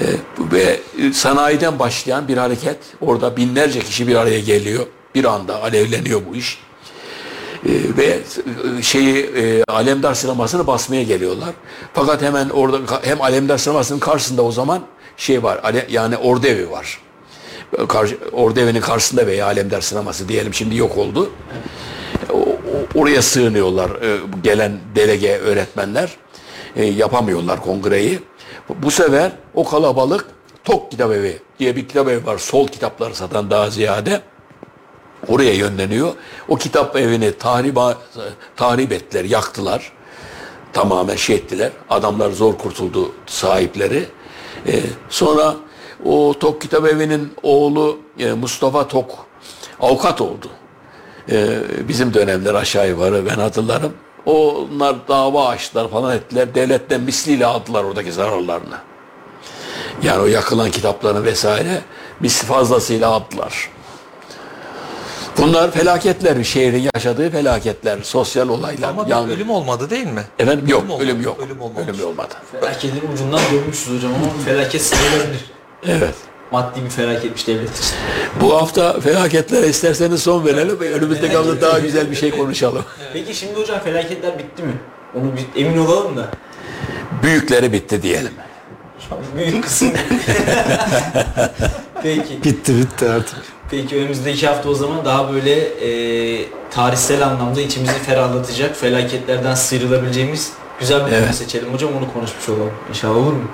E, ve sanayiden başlayan bir hareket orada binlerce kişi bir araya geliyor. Bir anda alevleniyor bu iş. E, ve şeyi e, Alemdar sinemasını basmaya geliyorlar. Fakat hemen orada hem Alemdar sinemasının karşısında o zaman şey var. ale- Yani Ordevi var. Karşı, Ordevi'nin karşısında veya Alemdar sineması diyelim şimdi yok oldu. Oraya sığınıyorlar e, gelen delege öğretmenler. E, yapamıyorlar kongreyi. Bu- sefer o kalabalık Tok Kitap Evi diye bir kitap evi var. Sol kitapları satan daha ziyade oraya yönleniyor. O kitap evini tahriba, tahrip ettiler, yaktılar. Tamamen şey ettiler. Adamlar zor kurtuldu sahipleri. Ee, sonra o Tok Kitap Evi'nin oğlu e, Mustafa Tok avukat oldu. Ee, bizim dönemler aşağı yukarı ben hatırlarım. Onlar dava açtılar falan ettiler. Devletten misliyle aldılar oradaki zararlarını. Yani o yakılan kitaplarını vesaire misli fazlasıyla aldılar. Bunlar felaketler, bir şehrin yaşadığı felaketler, sosyal olaylar. Ama yangın. ölüm olmadı değil mi? Efendim yok, olmadı, ölüm yok. Ölüm olmamış. Ölüm olmadı. Felaketin ucundan dönmüşüz hocam ama felaket sayılabilir. Evet. Maddi bir felaketmiş devlet için. Bu hafta felaketlere isterseniz son verelim. Önümüzdeki hafta daha güzel bir şey konuşalım. Peki şimdi hocam felaketler bitti mi? Onu bir emin olalım da. Büyükleri bitti diyelim. Büyük kısım. Peki. Bitti bitti artık. Peki önümüzdeki hafta o zaman daha böyle e, tarihsel anlamda içimizi ferahlatacak, felaketlerden sıyrılabileceğimiz güzel bir konu Evet. seçelim hocam onu konuşmuş olalım. İnşallah olur mu?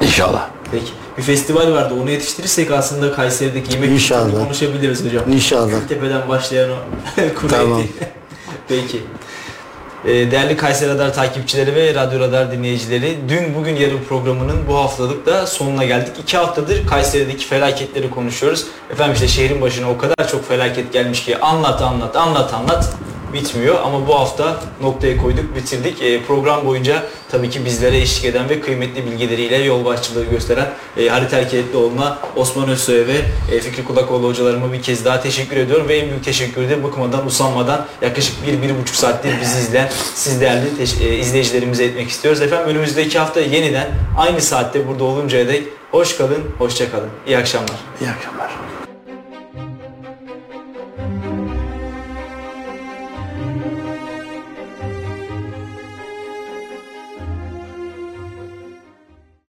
İnşallah. Peki. Bir festival vardı onu yetiştirirsek aslında Kayseri'deki yemek İnşallah. konuşabiliriz hocam. İnşallah. Tepeden başlayan o kuru Tamam. Peki. Ee, Değerli Kayseri Radar takipçileri ve Radyo Radar dinleyicileri, dün bugün yarın programının bu haftalık da sonuna geldik. İki haftadır Kayseri'deki felaketleri konuşuyoruz. Efendim işte şehrin başına o kadar çok felaket gelmiş ki anlat anlat anlat anlat bitmiyor ama bu hafta noktaya koyduk bitirdik. Ee, program boyunca tabii ki bizlere eşlik eden ve kıymetli bilgileriyle yol başçılığı gösteren e, Halit Erkenetlioğlu'na, Osman Özsoy'a ve e, Fikri Kulakoğlu hocalarıma bir kez daha teşekkür ediyorum ve en büyük teşekkürü de bıkmadan usanmadan yaklaşık bir, bir buçuk saattir bizi izleyen siz değerli e, izleyicilerimize etmek istiyoruz. Efendim önümüzdeki hafta yeniden aynı saatte burada oluncaya dek hoş kalın, hoşça kalın. İyi akşamlar. İyi akşamlar.